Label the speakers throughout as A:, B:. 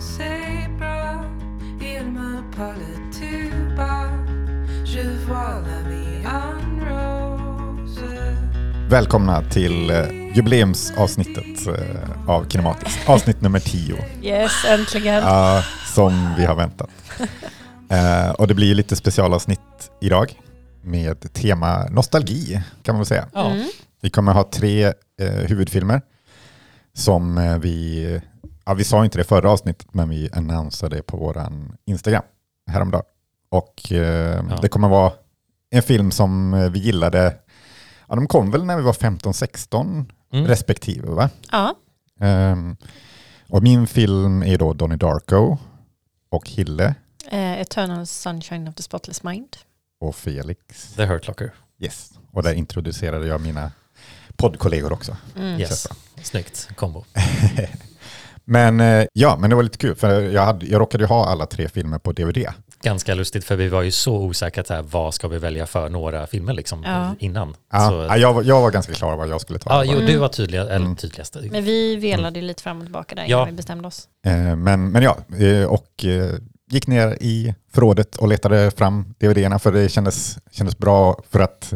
A: c'est bras, il me parle tout bas. Je vois la vie en rose.
B: Välkomna till eh, jubileumsavsnittet eh, av Kinematiskt. Avsnitt nummer 10.
C: Yes, äntligen.
B: Ja, som vi har väntat. Eh, och det blir lite specialavsnitt idag med tema nostalgi kan man väl säga.
C: Mm.
B: Vi kommer ha tre eh, huvudfilmer som eh, vi, ja, vi sa inte det förra avsnittet, men vi annonsade på vår Instagram häromdagen. Och eh,
D: Ja.
B: det kommer vara en film som eh, vi gillade, ja, de kom väl när vi var 15-16
D: Mm.
B: respektive va?
C: Ja,
B: Ehm, och min film är då Donnie Darko och Hille
C: eh, Eternal Sunshine of the Spotless Mind.
B: och Felix.
D: The Hurt Locker.
B: Yes. Och där introducerade jag mina poddkollegor också.
C: Mm.
D: Yes. Snyggt kombo.
B: Men eh, ja, men det var lite kul för jag, hade, jag råkade ju ha alla tre filmer på DVD.
D: Ganska lustigt för vi var ju så osäkra så här, vad ska vi välja för några filmer liksom
C: Ja.
D: innan.
B: Ja,
D: Så,
B: ja, jag, var- jag var ganska klar vad jag skulle ta.
D: ja, jo,
C: Mm.
D: du var tydlig, eller
B: Mm.
D: tydligast.
C: Men vi velade ju lite fram och tillbaka där innan
D: Ja.
C: vi bestämde oss.
B: Eh, men, men ja, eh, och eh, gick ner i förrådet och letade fram DVD-erna för det kändes, kändes bra för att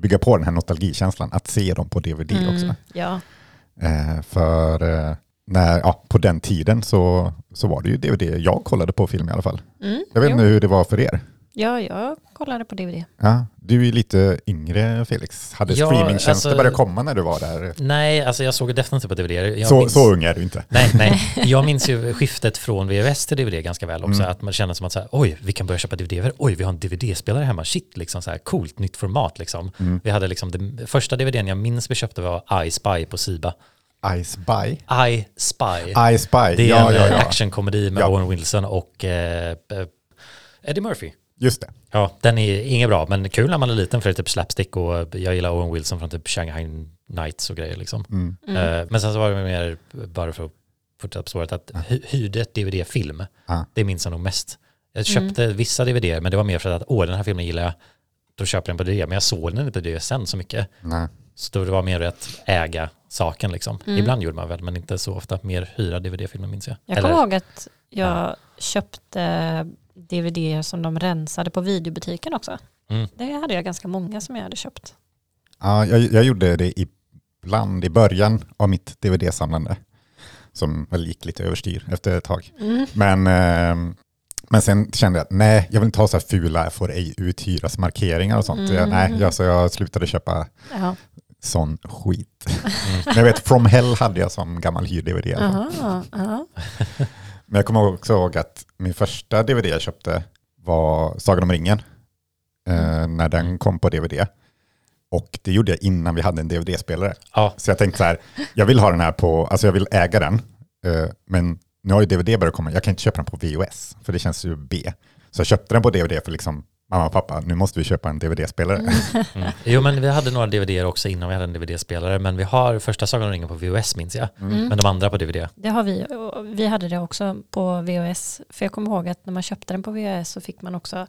B: bygga på den här nostalgikänslan, att se dem på DVD också.
C: Mm, Ja,
B: Eh, för eh, när, ja, på den tiden så, så var det ju DVD jag kollade på film i alla fall.
C: mm.
B: Jag vet inte hur det var för er.
C: ja, jag kollade på DVD.
B: Ja, du är lite yngre Felix. Hade
D: Ja,
B: streamingtjänster
D: alltså-
B: börjat komma när du var där?
D: Nej, alltså jag såg definitivt på DVD. Jag
B: Så,
D: minns,
B: så ung är du inte.
D: Nej, nej. Jag minns ju skiftet från VHS till DVD ganska väl också.
B: Mm.
D: Att man känner som att så här, oj, vi kan börja köpa DVD. Oj, vi har en DVD-spelare hemma. Shit, liksom så här coolt, nytt format liksom.
B: Mm.
D: Vi hade liksom, det första DVDn jag minns vi köpte var I Spy på Siba.
B: I Spy.
D: I Spy.
B: I Spy,
D: Det är
B: ja,
D: en
B: ja, ja.
D: actionkomedi med
B: Ja.
D: Owen Wilson och eh, eh, Eddie Murphy.
B: Just det.
D: Ja, den är inget bra, men kul när man är liten för det är typ slapstick och jag gillar Owen Wilson från typ Shanghai Nights och grejer liksom.
B: Mm.
C: Mm.
D: Men sen så var det mer, bara för att fortsätta på spåret, att hy- hyrde ett DVD-film.
B: Ja.
D: Det minns jag nog mest. Jag
C: Mm.
D: köpte vissa DVD, men det var mer för att, åh den här filmen gillar jag, då köper jag den på DVD. Men jag såg den inte på DVD sen så mycket. Det var mer att äga saken liksom.
C: Mm.
D: Ibland gjorde man väl, men inte så ofta. Mer hyra DVD-filmer minns jag.
C: Jag kommer ihåg att jag köpte DVD som de rensade på videobutiken också.
D: Mm.
C: Det hade jag ganska många som jag hade köpt.
B: Ja, jag, jag gjorde det ibland i början av mitt DVD-samlande. Som väl gick lite överstyr efter ett tag.
C: Mm.
B: Men, eh, men sen kände jag att nej, jag vill inte ha så här fula får ej uthyras markeringar och sånt.
C: Mm.
B: Jag, nej, jag, så jag slutade köpa
C: Ja.
B: Sån skit.
D: Mm.
B: Men jag vet, From Hell hade jag som gammal hyr-DVD.
C: Aha, aha.
B: Men jag kommer också ihåg att min första DVD jag köpte var Sagan om ringen. Eh, när den
D: Mm.
B: kom på DVD. Och det gjorde jag innan vi hade en DVD-spelare.
D: Ja,
B: Så jag tänkte så här, jag vill ha den här på, alltså jag vill äga den. eh, men nu har ju DVD börjat komma, jag kan inte köpa den på VHS, för det känns ju B. Så jag köpte den på DVD för liksom, mamma och pappa, nu måste vi köpa en DVD-spelare.
D: Mm. Jo men vi hade några DVD också innan vi hade en DVD-spelare men vi har första Sagan om ringen på VHS minns jag.
C: Mm.
D: Men de andra på DVD.
C: Det har vi. Vi hade det också på VHS. För jag kommer ihåg att när man köpte den på VHS så fick man också,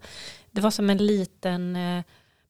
C: det var som en liten eh,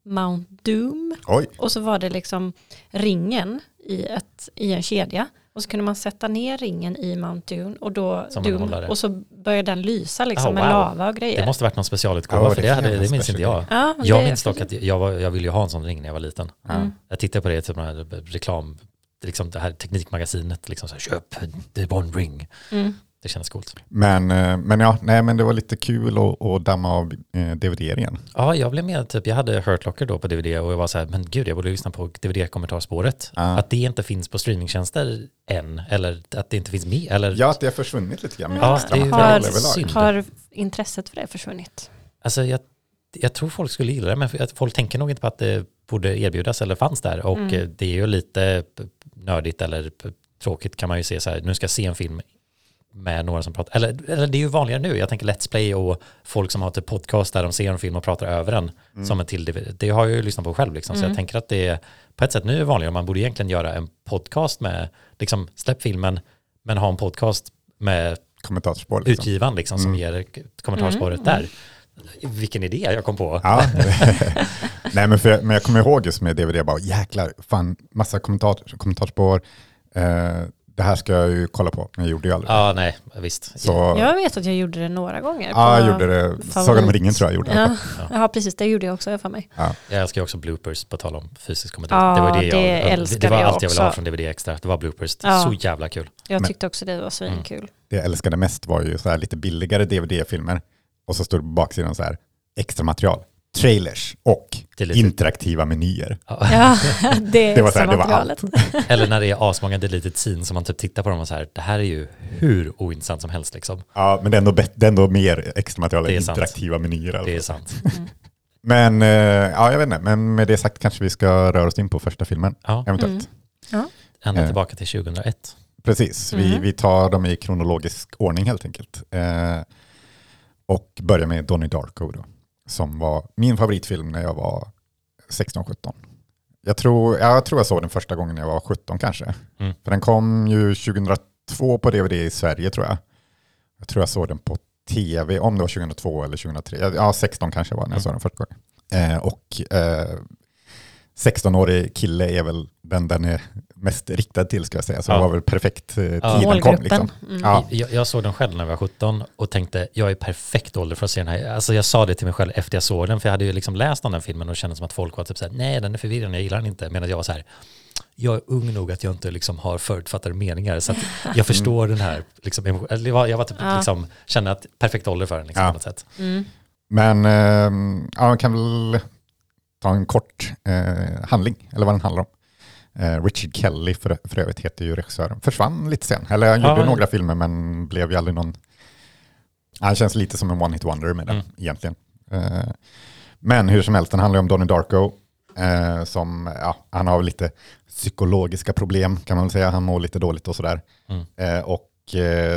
C: Mount Doom.
B: Oj,
C: Och så var det liksom ringen i, ett, i en kedja. Och så kunde man sätta ner ringen i Mount Doom och, då,
D: hållare.
C: och så började den lysa liksom
D: Oh,
C: med
D: wow.
C: lava och grejer.
D: Det måste varit någon specialutgåva
B: Ja,
D: för
B: det
D: det, hade, det minns inte jag.
C: ja,
D: Jag minns dock att jag, var, jag ville ju ha en sån ring när jag var liten.
C: Mm.
D: Jag tittade på det, typ den här reklam, liksom det här teknikmagasinet, liksom så här, köp the one ring.
C: Mm.
D: Det kändes coolt.
B: men, eh, men ja, nej men det var lite kul att, att damma av eh, DVD igen.
D: Ja, jag blev med, typ, jag hade Hurt Locker då på DVD och jag var så här, men gud, jag borde lyssna på DVD-kommentarspåret.
B: Ja.
D: Att det inte finns på streamingtjänster än, eller att det inte finns med, eller
B: Ja, att det har försvunnit lite grann.
D: Ja,
B: extra
D: det är synd.
C: Har intresset för det försvunnit?
D: Alltså jag, jag tror folk skulle gilla det, men folk tänker nog inte på att det borde erbjudas eller fanns där. Och
C: Mm.
D: eh, det är ju lite nördigt eller tråkigt kan man ju se så här, nu ska jag se en film med några som pratar, eller, eller det är ju vanligare nu, jag tänker Let's Play och folk som har typ podcast där de ser en film och pratar över den som en till. Det har jag ju lyssnat på själv liksom, så
C: Mm.
D: jag tänker att det är på ett sätt nu är vanligare, man borde egentligen göra en podcast med, liksom släpp filmen, men ha en podcast med
B: Kommentatorspår. Liksom.
D: utgivaren liksom, som
B: Mm.
D: ger kommentarspåret
C: Mm,
D: där. Vilken idé jag kom på.
B: Ja. Nej, men, för, men jag kommer ihåg just med DVD, bara jäklar, fan, massa kommentar, kommentarspår. Eh, det här ska jag ju kolla på, men jag gjorde ju aldrig det.
D: Ja, nej, visst.
B: Så,
C: Jag vet att jag gjorde det några gånger.
B: ja, jag gjorde det. Sagan om ringen tror jag gjorde.
C: Ja,
D: Ja.
C: ja, precis. Det gjorde jag också för mig.
D: Jag älskar ju också bloopers på tal om fysisk komedi.
C: Ja,
D: det var det,
C: det
D: jag,
C: älskade
D: det var
C: jag
D: allt jag ville ha från DVD Extra. Det var bloopers.
C: Ja.
D: Så jävla kul.
C: Jag
B: Men-
C: tyckte också det var svinkul.
B: Det jag älskade mest var ju så här lite billigare DVD-filmer och så stod det på baksidan så här extra material, trailers och interaktiva menyer.
D: Ja.
C: Ja, det
B: Det var så här, det var
C: materialet.
D: Eller när det är asmånga deleted scenes som man typ tittar på dem och så här, det här är ju hur ointressant som helst liksom.
B: Ja, men det är ändå, det är ändå mer extra material än
D: sant.
B: interaktiva menyer.
D: Det är
B: Alltså.
D: sant.
B: Men eh, ja, jag vet inte, men med det sagt kanske vi ska röra oss in på första filmen,
D: Ja,
B: eventuellt.
C: Mm.
D: ända
B: Eh.
D: tillbaka till 2001.
B: Precis, vi,
C: Mm.
B: vi tar dem i kronologisk ordning helt enkelt. Eh, och börjar med Donnie Darko då, som var min favoritfilm när jag var 16-17. Jag tror, jag tror jag såg den första gången när jag var 17 kanske.
D: Mm.
B: För den kom ju 2002 på DVD i Sverige tror jag. Jag tror jag såg den på tv, om det var 2002 eller 2003. Ja, 16 kanske var när jag
D: Mm.
B: såg den första gången. Eh, och eh, 16-årig kille är väl den den är mest riktad till ska jag säga. Så
D: Ja.
B: det var väl perfekt eh,
D: Ja.
B: tiden kom. Liksom.
C: Mm.
B: Ja.
D: Jag, jag såg den själv när jag var 17 och tänkte jag är perfekt ålder för att se den här. Alltså jag sa det till mig själv efter jag såg den för jag hade ju liksom läst om den filmen och kände som att folk var typ såhär nej den är förvirrande, jag gillar den inte. Medan jag var så här jag är ung nog att jag inte liksom har förutfattade meningar så att jag förstår den här. Liksom, jag var, jag var typ
C: Ja.
D: liksom, kände att perfekt ålder för den liksom,
B: Ja.
D: på något sätt.
C: Mm.
B: Men eh, ja, man kan väl ta en kort eh, handling, eller vad den handlar om. Eh, Richard Kelly för, för övrigt heter ju regissören. Försvann lite sen, eller han gjorde
D: men-
B: några filmer men blev ju aldrig någon... Han känns lite som en one-hit wonder med den
D: Mm.
B: egentligen. Eh, men hur som helst, den handlar om Donnie Darko. Eh, som, ja, han har lite psykologiska problem kan man väl säga. Han mår lite dåligt och sådär.
D: Mm.
B: Och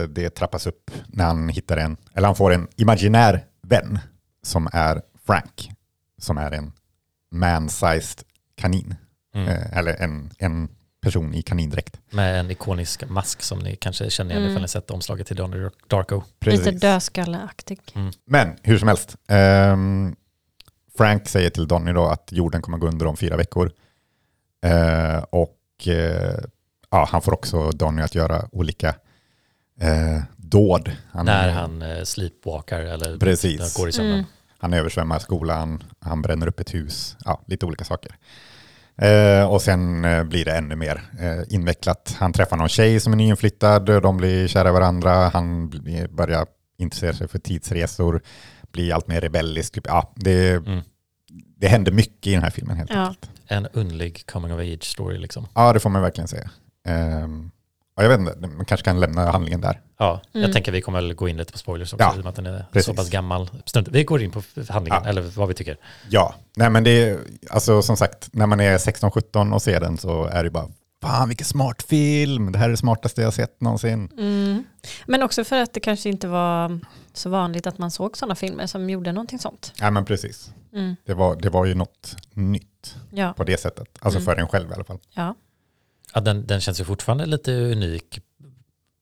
B: det trappas upp när han hittar en, eller han får en imaginär vän som är Frank, som är en man-sized kanin.
D: Mm.
B: Eh, eller en, en person i kanindräkt.
D: Med en ikonisk mask som ni kanske känner igen
C: Mm.
D: ifall ni sett omslaget till Donnie Darko.
C: Lite dödskalleaktig.
B: Men hur som helst, ehm, Frank säger till Donny då att jorden kommer gå under om fyra veckor. Eh, och eh, ja, han får också Donny att göra olika eh, dåd. Han,
D: när han eh, sleepwalkar eller
B: Precis.
D: går i sömnen.
C: Mm.
B: Han översvämmar skolan, han bränner upp ett hus, ja, lite olika saker. Eh, och sen eh, blir det ännu mer eh, invecklat. Han träffar någon tjej som är nyinflyttad, de blir kära i varandra, han blir, börjar intressera sig för tidsresor, blir allt mer rebellisk. Typ. Ja, det,
D: Mm.
B: det händer mycket i den här filmen helt
C: Ja.
B: enkelt.
D: En underlig coming of age story liksom.
B: Ja, det får man verkligen säga. Ehm, ja, jag vet inte, man kanske kan lämna handlingen där.
D: Ja,
C: Mm.
D: jag tänker vi kommer väl gå in lite på spoilers också,
B: Ja,
D: i och med att den är
B: precis.
D: så pass gammal. Vi går in på handlingen,
B: Ja.
D: eller vad vi tycker.
B: Ja, nej men det är, alltså som sagt, när man är 16-17 och ser den så är det bara, fan vilken smart film, det här är det smartaste jag sett någonsin.
C: Mm. Men också för att det kanske inte var så vanligt att man såg sådana filmer som gjorde någonting sånt.
B: Ja men precis,
C: Mm.
B: det var, det var ju något nytt
C: Ja.
B: på det sättet, alltså
C: Mm.
B: för en själv i alla fall.
C: ja.
D: Ja, den, den känns ju fortfarande lite unik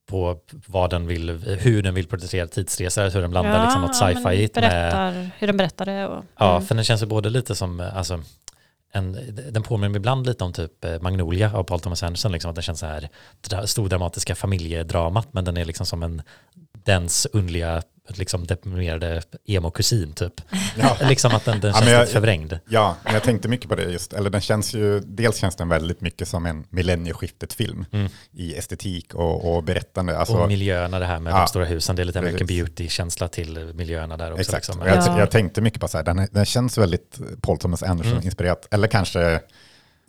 D: på vad den vill, hur den vill porträttera tidsresor, hur den blandar
C: ja,
D: liksom något sci-fi med...
C: berättar, Hur den berättar det. Och,
D: Ja,
C: mm.
D: för den känns ju både lite som, alltså, en, den påminner ibland lite om typ eh, Magnolia av Paul Thomas Anderson, liksom, att den känns så här dra, stordramatiska familjedramat, men den är liksom som en dens underliga, liksom deprimerade emo-kusin typ.
B: Ja.
D: liksom att den, den
B: Ja,
D: känns
B: men jag-
D: lite förvrängd.
B: Ja, men jag tänkte mycket på det just, eller den känns ju, dels känns den väldigt mycket som en millennieskiftet-film
D: Mm.
B: i estetik och, och berättande. Alltså,
D: och miljöerna, det här med
B: Ja,
D: de stora husen, det är lite American
B: precis.
D: Beauty-känsla till miljöerna där också.
B: Exakt,
D: Liksom.
B: jag,
C: Ja.
B: jag tänkte mycket på så här, den, den känns väldigt Paul Thomas
D: Mm.
B: Anderson-inspirerat, eller kanske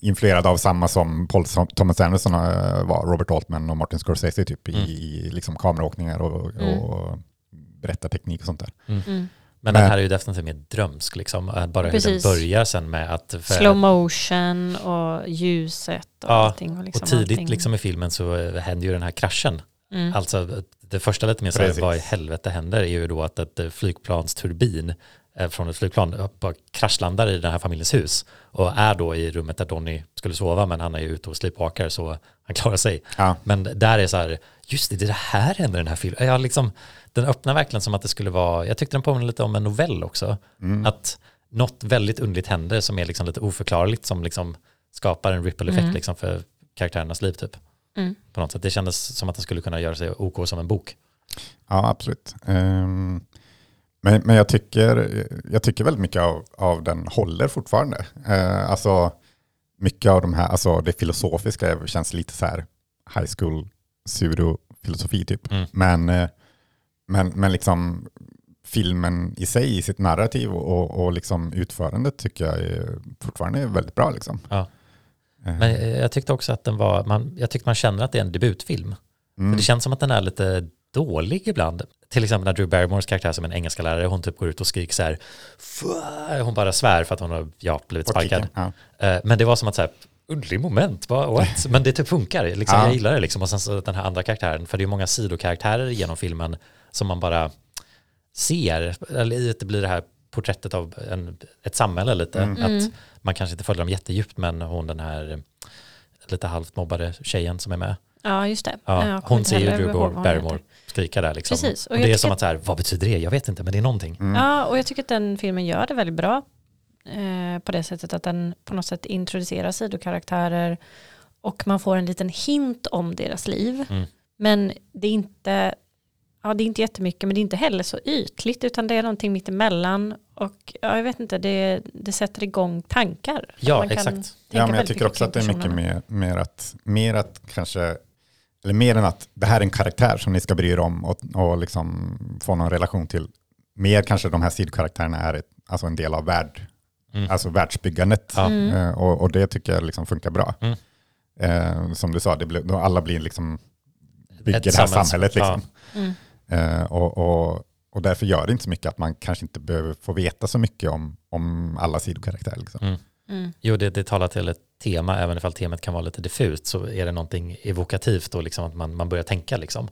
B: influerad av samma som Paul Thomas Anderson eh, var, Robert Altman och Martin Scorsese typ
D: Mm.
B: i, i liksom kameraåkningar och,
C: Mm.
B: och berättarteknik och sånt där.
C: Mm.
D: Men
B: Men-
D: den här är ju definitivt mer drömsk, liksom. Eh, bara hur
C: Precis.
D: den börjar sen med att...
C: Slow motion och ljuset och
D: Ja,
C: allting. Och, liksom
D: och tidigt
C: allting.
D: liksom i filmen så eh, händer ju den här kraschen.
C: Mm.
D: Alltså det första lite mer så här, vad i helvete händer är ju då att ett eh, flygplansturbin eh, från ett flygplan eh, bara kraschlandar i den här familjens hus och är då i rummet där Donny skulle sova men han är ju ute och sleepwalkar så han klarar sig.
B: Ja,
D: Men där är så här, just det, det här händer i den här filmen. Jag liksom, den öppnar verkligen som att det skulle vara, jag tyckte den påminner lite om en novell också.
B: mm.
D: Att något väldigt underligt händer som är liksom lite oförklarligt som liksom skapar en ripple effekt
C: Mm.
D: liksom för karaktärernas liv typ.
C: Mm.
D: På något sätt. Det kändes som att den skulle kunna göra sig OK som en bok.
B: Ja, absolut. Ehm, men, men jag, tycker, jag tycker väldigt mycket av, av den håller fortfarande. Uh, alltså, mycket av de här, alltså det filosofiska känns lite så här high school pseudo-filosofi typ.
D: Mm.
B: Men, eh, men, men liksom filmen i sig, i sitt narrativ och, och liksom utförandet tycker jag är fortfarande är väldigt bra. Liksom.
D: Ja.
B: Eh,
D: Men jag tyckte också att den var, man, jag tyckte man känner att det är en debutfilm.
B: mm.
D: För det känns som att den är lite dålig ibland. Till exempel när Drew Barrymores karaktär som en engelska lärare, hon typ går ut och skriker så här, "Fuah!" hon bara svär för att hon har ja, blivit sparkad.
B: Ja.
D: Eh, Men det var som att så här, underlig moment, what? men det typ funkar, liksom,
B: Ja.
D: jag gillar det liksom. Och sen så den här andra karaktären, för det är många sidokaraktärer genom filmen som man bara ser, eller det blir det här porträttet av en, ett samhälle lite,
B: Mm.
D: att
C: Mm.
D: man kanske inte följer dem jättedjupt, men hon den här lite halvt mobbade tjejen som är med,
C: Ja, just det.
D: ja, hon ser ju Drew Barrymore skrika där liksom.
C: Precis, och
D: Och, det är som
C: att-
D: att så här, vad betyder det? Jag vet inte, men det är någonting.
B: Mm.
C: Ja, och jag tycker att den filmen gör det väldigt bra. Eh, på det sättet att den på något sätt introducerar sidokaraktärer och man får en liten hint om deras liv.
D: Mm.
C: Men det är inte Ja, det är inte jättemycket men det är inte heller så ytligt utan det är någonting mittemellan och ja, jag vet inte, det, det sätter igång tankar.
D: Ja, exakt.
B: Ja, men jag tycker också att det är mycket mer, mer, att, mer att kanske, eller mer än att det här är en karaktär som ni ska bry er om och, och liksom få någon relation till. Mer kanske de här sidokaraktärerna är ett, alltså en del av värld,
D: Mm.
B: alltså världsbyggandet.
D: Ja.
C: Mm.
B: Eh, och, och det tycker jag liksom funkar bra.
D: Mm.
B: Eh, som du sa, det blir, då alla blir liksom, bygger
D: Ett
B: det här
D: samhälls-
B: samhället. Liksom.
C: Mm.
B: Eh, och, och, och därför gör det inte så mycket att man kanske inte behöver få veta så mycket om, om alla sidokaraktärer. Liksom.
D: Mm.
C: Mm.
D: Jo, det, det talar till ett tema, även ifall temat kan vara lite diffust så är det någonting evokativt och liksom att man, man börjar tänka liksom.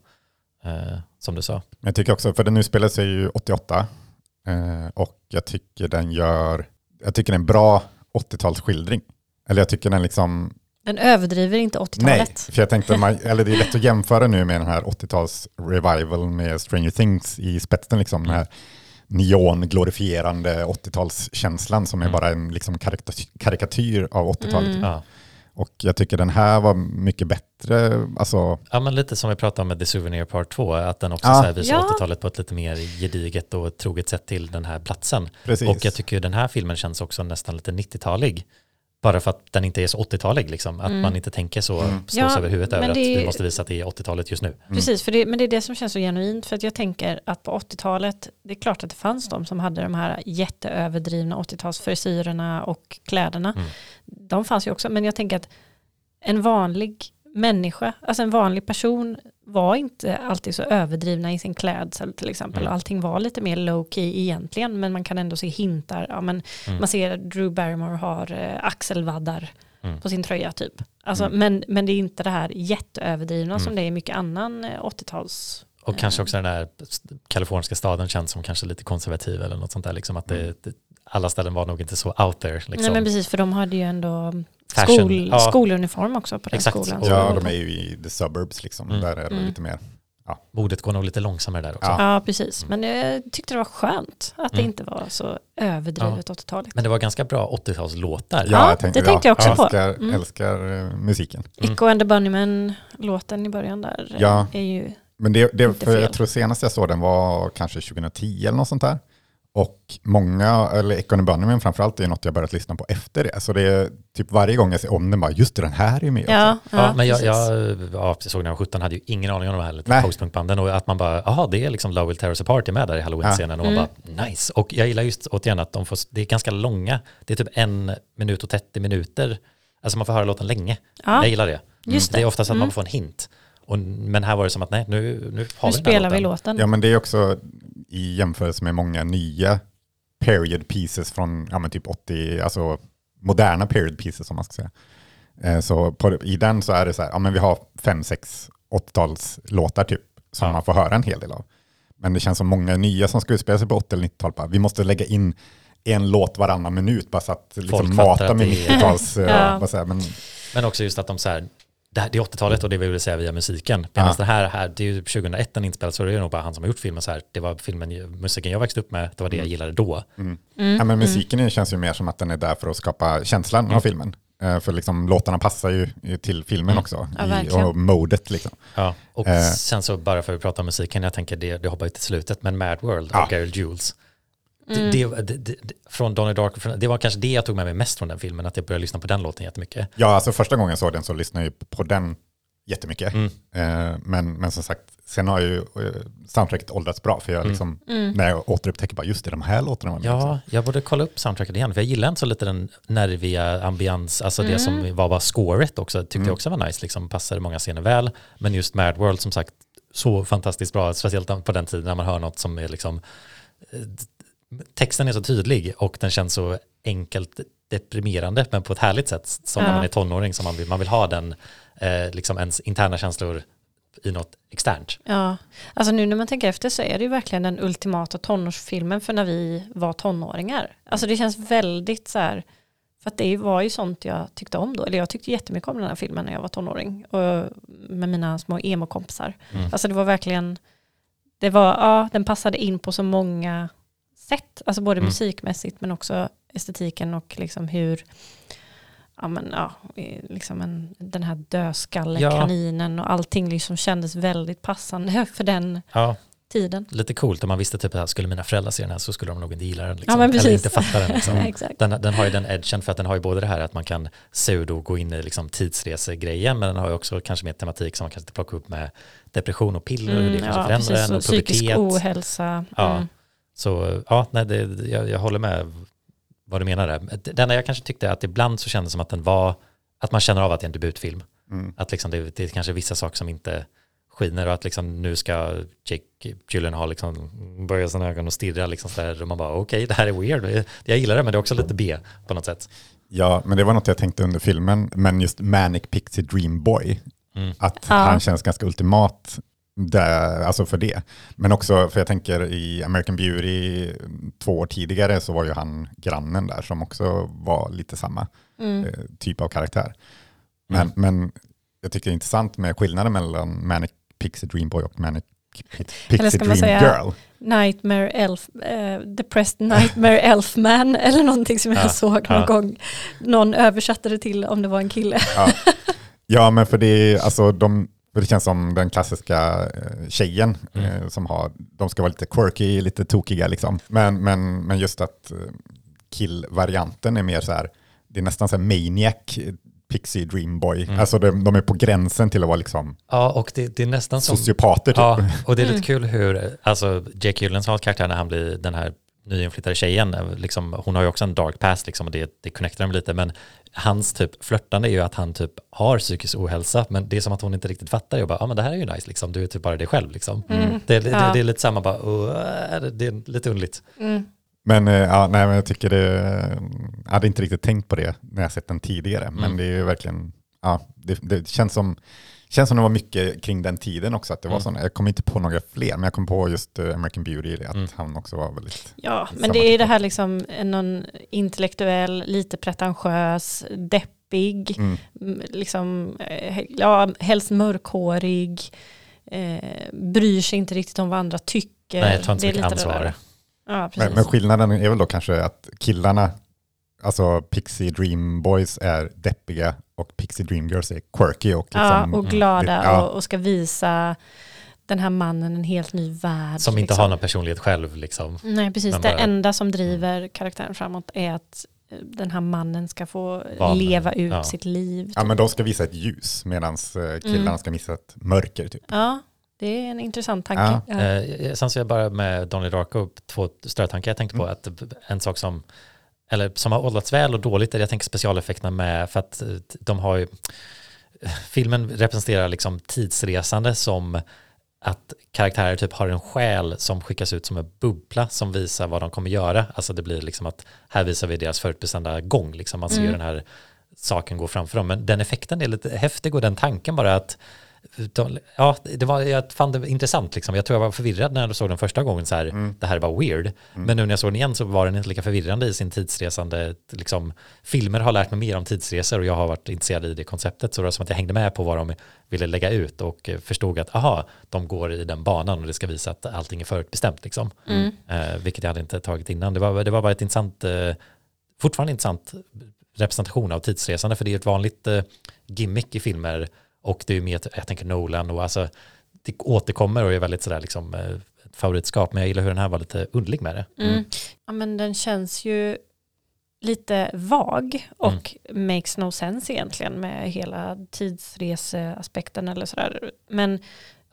D: Eh, som du sa.
B: Men jag tycker också, för den utspelar sig ju 88 eh, och jag tycker den gör, jag tycker det är en bra 80-talsskildring. Eller jag tycker den liksom,
C: Den överdriver inte
B: nej,
C: 80-talet.
B: för jag tänkte, man, eller det är lätt att jämföra nu med den här 80-tals revival med Stranger Things i spetsen, liksom den här neon-glorifierande 80-talskänslan som är
D: Mm.
B: bara en liksom karikaty- karikatyr av 80-talet.
C: Mm.
B: Och jag tycker den här var mycket bättre, alltså,
D: ja, men lite som vi pratade om med The Souvenir Part 2, att den också
B: Ja.
D: så här visar
C: Ja.
D: 80-talet på ett lite mer gediget och troget sätt till den här platsen.
B: precis.
D: Och jag tycker den här filmen känns också nästan lite 90-talig. Bara för att den inte är så 80-talig, liksom. att
C: Mm.
D: man inte tänker så,
B: Mm.
D: slås
C: Ja,
D: över huvudet över att
C: är-
D: vi måste visa att det är 80-talet just nu.
B: Mm.
C: Precis, för det, men det är det som känns så genuint. För att jag tänker att på 80-talet, det är klart att det fanns de som hade de här jätteöverdrivna 80-talsfrisyrerna och kläderna.
D: Mm.
C: De fanns ju också, men jag tänker att en vanlig människa, alltså en vanlig person var inte alltid så överdrivna i sin klädsel till exempel.
D: Mm.
C: Allting var lite mer low key egentligen, men man kan ändå se hintar. Ja, men
D: Mm.
C: Man ser Drew Barrymore har eh, axelvaddar
D: Mm.
C: på sin tröja typ. Alltså,
B: Mm.
C: men, men det är inte det här jätteöverdrivna
D: Mm.
C: som det är i mycket annan eh, 80-tals
D: Och kanske också den här kaliforniska staden känns som kanske lite konservativ eller något sånt där. Liksom att det, det, alla ställen var nog inte så out there. Liksom.
C: Nej men precis för de hade ju ändå
D: Fashion,
C: skol,
D: ja.
C: skoluniform också på den
D: Exakt.
C: skolan.
B: Ja,
C: Så-
B: de är ju i the suburbs liksom,
D: Mm.
B: där är det
C: Mm.
B: lite mer.
D: Modet går nog lite långsammare där också.
B: Ja.
C: Ja precis, men jag tyckte det var skönt att det
D: Mm.
C: inte var så överdrivet 80-taligt.
D: Men det var ganska bra 80-talslåtar.
C: Ja,
B: jag tänkte,
C: det tänkte jag också
B: jag
C: på.
B: älskar,
C: Mm.
B: älskar eh, musiken.
D: Mm.
C: Ico and the Bunnymen-låten i början där eh,
B: Ja.
C: är ju,
B: Men det, det,
C: Inte
B: för
C: fel.
B: jag tror senast jag såg den var kanske 2010 eller något sånt där. Och många, eller Economy Bunnymen framförallt, är något jag börjat lyssna på efter det. Så det är typ varje gång jag ser om den bara, just det, den här är med också.
C: ja, ja,
D: Ja, men jag, jag, ja, jag såg när jag var 17, hade ju ingen aning om de här lite postpunkbanden och att man bara, jaha, det är liksom Love Will Tear Us Apart är med där i Halloween-scenen och man
C: Mm.
D: bara, nice. Och jag gillar just återigen att de får, det är ganska långa, det är typ en minut och 30 minuter, alltså man får höra låten länge.
C: Ja,
D: Jag gillar det.
C: just
D: Det är
C: det.
D: oftast att
C: Mm.
D: man får en hint. Och, men här var det som att nej, nu, nu har
C: Nu
D: vi
C: spelar vi
D: låten.
B: Ja, men det är också i jämförelse med många nya period pieces från ja, men typ 80, alltså moderna period pieces som man ska säga. Eh, Så på, i den så är det så här, ja men vi har fem, sex 80-talslåtar typ som
D: Ja.
B: man får höra en hel del av. Men det känns som många nya som ska utspela sig på 80 eller 90-tal, bara, vi måste lägga in en låt varannan minut bara så att liksom mata med
D: det är-
B: 90-tals...
C: Ja.
B: ja. men,
D: Men också just att de så här, det, här, det är 80-talet och det vill vi säga via musiken. Medan
B: Ja.
D: det här, här, det är ju 2001 den inspelades så det är nog bara han som har gjort filmen så här. Det var filmen, musiken jag växte upp med, det var det jag gillade då.
B: mm.
C: Mm,
B: Ja, men
C: mm.
B: musiken känns ju mer som att den är där för att skapa känslan av filmen. Eh, för liksom, låtarna passar ju till filmen
D: Mm.
B: också.
C: Ja,
B: i, och modet liksom.
D: Ja, och
B: Eh.
D: sen så bara för att prata om musiken, jag tänker det, det hoppar ju till slutet, men Mad World
B: Ja.
D: av Gary Jules.
C: Mm.
D: Det, det, det, det, från Donnie Darko, det var kanske det jag tog med mig mest från den filmen, att jag började lyssna på den låten jättemycket.
B: Ja, alltså första gången jag såg den så lyssnade jag ju på den jättemycket.
D: Mm.
B: Eh, men, men som sagt, sen har ju eh, soundtracket åldrats bra. För jag
D: Mm.
B: liksom,
C: Mm.
B: när jag återupptäcker bara, just det, de här låtarna var med också.
D: Ja, jag borde kolla upp soundtracket igen, för jag gillar inte så lite den nerviga ambians, alltså det
C: Mm.
D: som var bara scoret också, tyckte
B: Mm.
D: jag också var nice, liksom passade många scener väl, men just Mad World som sagt, så fantastiskt bra, speciellt på den tiden när man hör något som är liksom, eh, texten är så tydlig och den känns så enkelt deprimerande, men på ett härligt sätt, som när
C: Ja.
D: man är tonåring, som man vill, man vill ha den, eh, liksom ens interna känslor i något externt.
C: Ja, alltså nu när man tänker efter så är det ju verkligen den ultimata tonårsfilmen för när vi var tonåringar. Alltså det känns väldigt så här, för att det var ju sånt jag tyckte om då, eller jag tyckte jättemycket om den här filmen när jag var tonåring och med mina små emo-kompisar.
D: Mm.
C: Alltså det var verkligen, det var, ja, den passade in på så många sätt, alltså både
D: Mm.
C: musikmässigt men också estetiken och liksom hur, ja men ja, liksom en, den här dödskallekaninen och allting liksom kändes väldigt passande för den
D: Ja,
C: tiden.
D: lite coolt om man visste typ att skulle mina föräldrar se den här så skulle de nog inte gilla den. Liksom.
C: Ja,
D: Eller inte fatta den. Liksom. Den, den har ju den edgen för att den har ju både det här att man kan pseudo gå in i liksom tidsresegrejen men den har ju också kanske mer tematik som man kanske inte plockar upp med depression och piller och hur det kanske
C: Mm, ja,
D: förändrar
C: precis.
D: en
C: Och
D: och
C: psykisk
D: pubertet.
C: ohälsa.
D: Ja.
C: Mm.
D: Så ja, nej, det, jag, jag håller med vad du menar där. Det enda jag kanske tyckte är att ibland så kändes det som att den var, att man känner av att det är en debutfilm.
B: Mm.
D: Att liksom det, det är kanske vissa saker som inte skiner och att liksom nu ska Jake Gyllenhaal liksom börja sina ögon och stirra liksom så där och man bara okej det här är weird. Jag gillar det men det är också lite B på något sätt.
B: Ja, men det var något jag tänkte under filmen. Men just Manic Pixie Dream Boy,
D: Mm.
B: att
C: Ja.
B: han känns ganska ultimat där, alltså för det. Men också, för jag tänker i American Beauty två år tidigare så var ju han grannen där som också var lite samma
C: Mm.
B: eh, typ av karaktär. Men,
D: Mm.
B: men jag tycker det är intressant med skillnaden mellan Manic Pixie Dream Boy och Manic
C: Eller
B: Pixie
C: ska
B: Dream
C: man säga-
B: Girl.
C: Nightmare Elf, eh, Depressed Nightmare Elfman eller någonting som
D: Ja,
C: jag såg någon
D: ja.
C: gång. Någon översatte det till om det var en kille.
B: Ja. ja, men för det, är, alltså, de, det känns som den klassiska eh, tjejen
D: Mm.
B: eh, som har, de ska vara lite quirky, lite tokiga liksom. Men, men, men just att eh, kill-varianten är mer så här, det är nästan så här maniac, pixie dream boy.
D: Mm.
B: Alltså de, de är på gränsen till att vara liksom
D: Ja och det, det är nästan som
B: sociopater typ.
D: Ja, och det är lite kul hur, alltså Jake Gyllenhaals karaktär när han blir den här nyinflyttade tjejen, eh, liksom, hon har ju också en dark past liksom, och det, det connectar dem lite, men hans typ flörtande är ju att han typ har psykisk ohälsa, men det är som att hon inte riktigt fattar det och bara, ja ah, men det här är ju nice liksom, du är typ bara dig själv liksom.
C: Mm.
D: Det, det,
C: Ja.
D: det, det är lite samma, bara, "Åh, det, det är lite underligt.
C: Mm.
B: Men, eh, ja, nej, men jag tycker det, jag hade inte riktigt tänkt på det när jag sett den tidigare. Men
D: Mm.
B: det är ju verkligen, ja, det, det känns som Känns som det var mycket kring den tiden också. Att det var
D: Mm.
B: såna, jag kommer inte på några fler, men jag kom på just eh, American Beauty, att
D: Mm.
B: han också var väldigt...
C: Ja, men det är
B: typ
C: det här liksom en någon intellektuell, lite pretentiös, deppig,
B: Mm.
C: liksom, eh, ja, helst mörkhårig, eh, bryr sig inte riktigt om vad andra tycker.
D: Nej, tar inte så
C: Det är
D: mycket ansvar.
C: Ja.
B: Men, men skillnaden är väl då kanske att killarna, alltså Pixie Dream Boys är deppiga och Pixie Dream Girls är quirky och liksom...
C: ja, och glada
B: Ja.
C: och, och ska visa den här mannen en helt ny värld.
D: Som inte
C: liksom.
D: har någon personlighet själv liksom.
C: Nej, precis.
D: Men
C: Det
D: bara-
C: enda som driver karaktären framåt är att eh, den här mannen ska få
D: med.
C: leva ut
D: Ja.
C: sitt liv.
B: Ja, men de ska visa ett ljus medan killarna
C: Mm.
B: ska visa ett mörker typ.
C: Ja, det är en intressant tanke. Ja.
D: Eh, sen så jag bara med Donnie Darko, två större tankar jag tänkte på,
B: Mm.
D: att en sak som, eller som har åldrats väl och dåligt jag tänker specialeffekterna med, för att eh, de har ju, filmen representerar liksom tidsresande som att karaktärer typ har en själ som skickas ut som en bubbla som visar vad de kommer göra. Alltså det blir liksom att här visar vi deras förutbestämda gång, liksom man ser
C: Mm.
D: den här saken gå framför dem. Men den effekten är lite häftig och den tanken bara att ja, det var, jag fann det intressant liksom. Jag tror jag var förvirrad när jag såg den första gången så här,
B: Mm.
D: det här är bara weird. Men nu när jag såg den igen så var den inte lika förvirrande i sin tidsresande, liksom, filmer har lärt mig mer om tidsresor och jag har varit intresserad i det konceptet. Så det var som att jag hängde med på vad de ville lägga ut och förstod att, aha, de går i den banan och det ska visa att allting är förutbestämt liksom.
C: Mm.
D: Eh, vilket jag hade inte tagit innan. Det var, det var bara ett intressant, eh, fortfarande intressant representation av tidsresande, för det är ett vanligt eh, gimmick i filmer och det är ju mer, jag tänker Nolan och alltså det återkommer och är väldigt sådär liksom eh, ett favoritskap, men jag gillar hur den här var lite underlig med det.
C: Mm. Ja, men den känns ju lite vag och makes no sense egentligen med hela tidsreseaspekten eller sådär. Men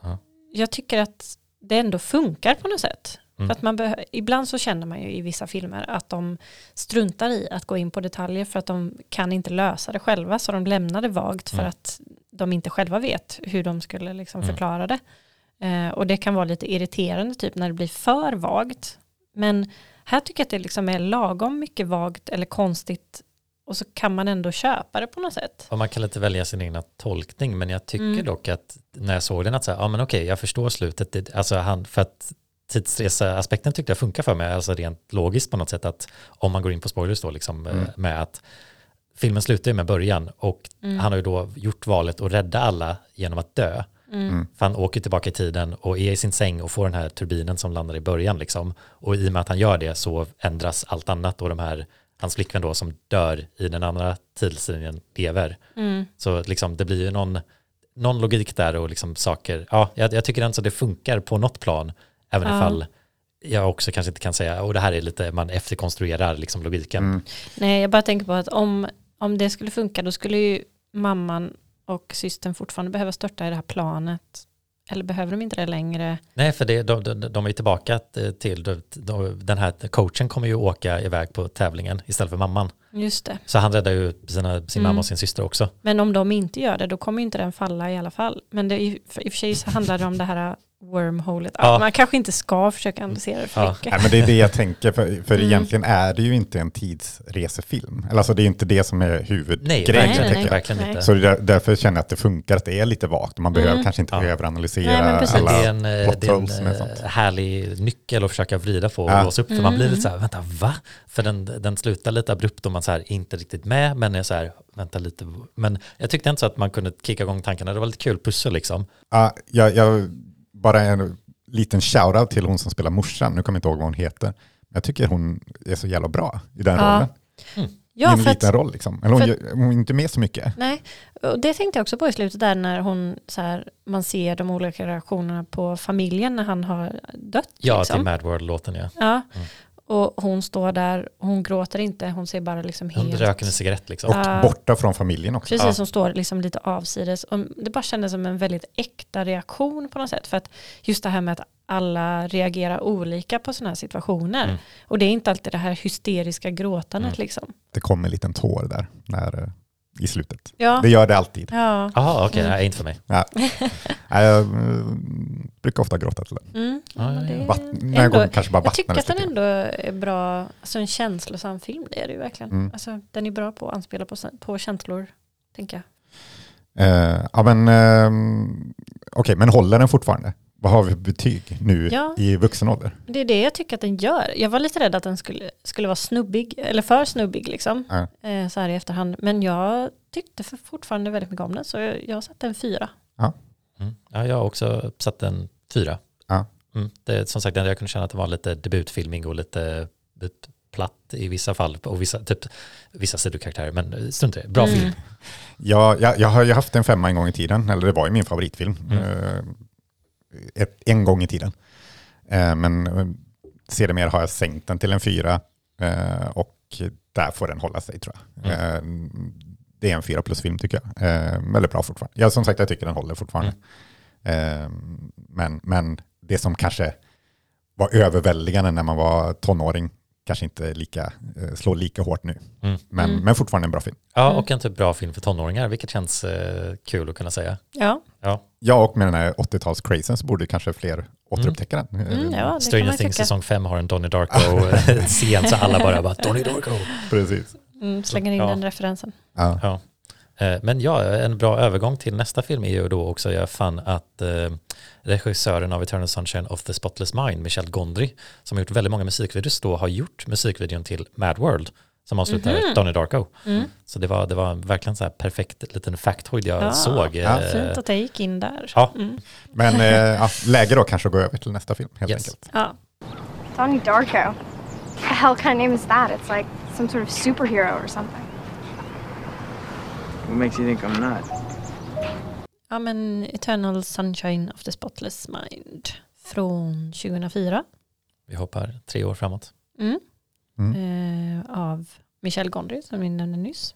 D: Ja.
C: jag tycker att det ändå funkar på något sätt.
D: Mm.
C: För att man ibland så känner man ju i vissa filmer att de struntar i att gå in på detaljer för att de kan inte lösa det själva så de lämnar det vagt för
D: Mm.
C: att de inte själva vet hur de skulle liksom
D: Mm.
C: förklara det. Eh, och det kan vara lite irriterande typ när det blir för vagt. Men här tycker jag att det liksom är lagom mycket vagt eller konstigt och så kan man ändå köpa det på något sätt.
D: Och man kan lite välja sin egna tolkning, men jag tycker
C: Mm.
D: dock att när jag såg den att säga, ja men okej, jag förstår slutet, det, alltså han, för att tidsreseaspekten tyckte jag funkar för mig, alltså rent logiskt på något sätt att om man går in på spoilers då liksom eh,
B: Mm.
D: med att filmen slutar ju med början och
C: Mm.
D: han har ju då gjort valet att rädda alla genom att dö.
C: Mm.
D: För han åker tillbaka i tiden och är i sin säng och får den här turbinen som landar i början liksom. Och i och med att han gör det så ändras allt annat och de här, hans flickvän då som dör i den andra tidslinjen lever.
C: Mm.
D: Så liksom det blir ju någon, någon logik där och liksom saker, ja, jag, jag tycker ändå det funkar på något plan, även
C: Ja.
D: ifall jag också kanske inte kan säga, och det här är lite, man efterkonstruerar liksom logiken.
B: Mm.
C: Nej, jag bara tänker på att om, om det skulle funka då skulle ju mamman och systern fortfarande behöva störta i det här planet. Eller behöver de inte det längre?
D: Nej, för det, de, de, de är tillbaka till, de, de, den här coachen kommer ju åka iväg på tävlingen istället för mamman.
C: Just det.
D: Så han räddar ju sina, sin
C: Mm.
D: mamma och sin syster också.
C: Men om de inte gör det då kommer inte den falla i alla fall. Men det för, i och för sig så handlar det om det här wormholet. Ja. Man kanske inte ska försöka analysera det för
D: Ja.
C: mycket.
B: Nej, men det är det jag tänker, för, för
C: Mm.
B: egentligen är det ju inte en tidsresefilm. Eller alltså det är inte det som är
D: Nej,
B: huvudgrejen.
D: verkligen,
C: nej, nej.
D: verkligen
C: Nej.
D: inte.
B: Så det är där, därför känner jag att det funkar, att det är lite vagt. Man behöver
C: Mm.
B: kanske inte
D: Ja.
B: överanalysera
C: Nej, men precis.
D: Det
B: alla
D: är en, eh, det är en
B: sånt.
D: eh, härlig nyckel att försöka vrida på och
B: Ja.
D: låsa upp. För man blir
C: Mm.
D: lite så här, vänta, va? För den, den slutar lite abrupt och man så här, är inte riktigt med, men är så här, vänta lite. Men jag tyckte inte så att man kunde kicka igång tankarna. Det var lite kul pussel liksom.
B: Ja, jag, jag, bara en liten shoutout till hon som spelar morsan, nu kommer jag inte ihåg vad hon heter. Men jag tycker hon är så jävla bra i den
C: Ja.
B: rollen. I
C: Ja,
B: en
C: för
B: liten
C: att,
B: roll liksom. Eller hon,
C: för-
B: gör- hon är inte med så mycket.
C: nej, och det tänkte jag också på i slutet där när hon så här, man ser de olika reaktionerna på familjen när han har dött.
D: Ja,
C: liksom.
D: till Mad World-låten ja.
C: Ja,
D: Mm.
C: Och hon står där, hon gråter inte, hon ser bara liksom
D: Hon
C: helt...
D: röker en cigarett liksom.
B: Och
C: Ja.
B: borta från familjen också.
C: Precis,
D: Ja.
C: som står liksom lite avsides. Och det bara kändes som en väldigt äkta reaktion på något sätt. För att just det här med att alla reagerar olika på sådana här situationer.
D: Mm.
C: Och det är inte alltid det här hysteriska gråtandet
D: Mm.
C: liksom.
B: Det kommer en liten tår där när, eh, i slutet.
C: Ja,
B: Det gör det alltid.
C: ja.
D: Jaha, okej,
C: Mm.
D: nej, inte för mig.
B: Nej, jag eh, brukar ofta gråta till den.
C: Mm.
D: Ja, ja, ja.
B: Vatt,
C: ändå-
B: kanske bara
C: Jag tycker att den ändå är bra, alltså en känslosam film, det är det ju verkligen.
B: Mm.
C: Alltså, den är bra på att anspela på, på känslor, tänker jag.
B: Eh, ja, men eh, okej, men håller den fortfarande? Vad har vi för betyg nu
C: Ja.
B: i vuxen ålder?
C: Det är det jag tycker att den gör. Jag var lite rädd att den skulle, skulle vara snubbig, eller för snubbig liksom,
B: Ja.
C: eh, så här i efterhand. Men jag tyckte för fortfarande väldigt mycket om den, så jag, jag satte en fyra.
D: Mm. Ja, jag har också satt en fyra.
B: Ja.
D: Mm. Det är som sagt, jag kunde känna att det var lite debutfilming och lite platt i vissa fall och vissa, typ, vissa sidokaraktärer, men strunt i det. Bra
C: Mm.
D: film.
B: Ja, jag, jag har ju haft en femma en gång i tiden, eller det var ju min favoritfilm.
D: Mm.
B: Eh, ett, en gång i tiden. Eh, men eh, sedermera har jag sänkt den till en fyra eh, och där får den hålla sig tror jag.
D: Mm.
B: Det är en fyra plus film tycker jag. Väldigt bra fortfarande. Ja, som sagt, jag tycker den håller fortfarande.
D: Mm.
B: Men, men det som kanske var överväldigande när man var tonåring kanske inte lika, slår lika hårt nu.
D: Mm.
B: Men,
C: Mm.
B: men fortfarande en bra film.
D: Ja,
C: Mm.
D: och en typ bra film för tonåringar, vilket känns eh, kul att kunna säga.
C: Ja,
D: Ja.
B: Ja, och med den här 80-tals-crazen så borde kanske fler återupptäcka den.
C: mm, ja
D: Stranger Things säsong 5 har en Donnie Darko-scen så alla bara bara Donnie Darko.
B: Precis.
C: Mm, slänger in
D: Ja.
C: den referensen.
B: Ja.
D: Ja. Eh, Men ja, en bra övergång till nästa film är ju då också, jag fann att eh, regissören av Eternal Sunshine of the Spotless Mind, Michel Gondry, som har gjort väldigt många musikvideos då, har gjort musikvideon till Mad World, som avslutar
C: Mhm.
D: Donnie Darko.
C: Mm.
D: Så det var, det var verkligen så här perfekt liten factoid jag
C: Ja,
D: såg.
B: Ja.
D: eh,
C: Fint att jag gick in där.
D: Ja.
C: Mm.
B: Men ja, läge då kanske att gå över till nästa film helt
D: Yes.
B: enkelt.
C: Ja.
E: Donnie Darko. What the hell kind of name is that? It's like some sort of superhero or something. What makes you think I'm not?
C: Ja men Eternal Sunshine of the Spotless Mind från 2004
D: Vi hoppar tre år framåt.
C: mm.
B: Mm.
C: eh, av Michel Gondry som vi nämnde nyss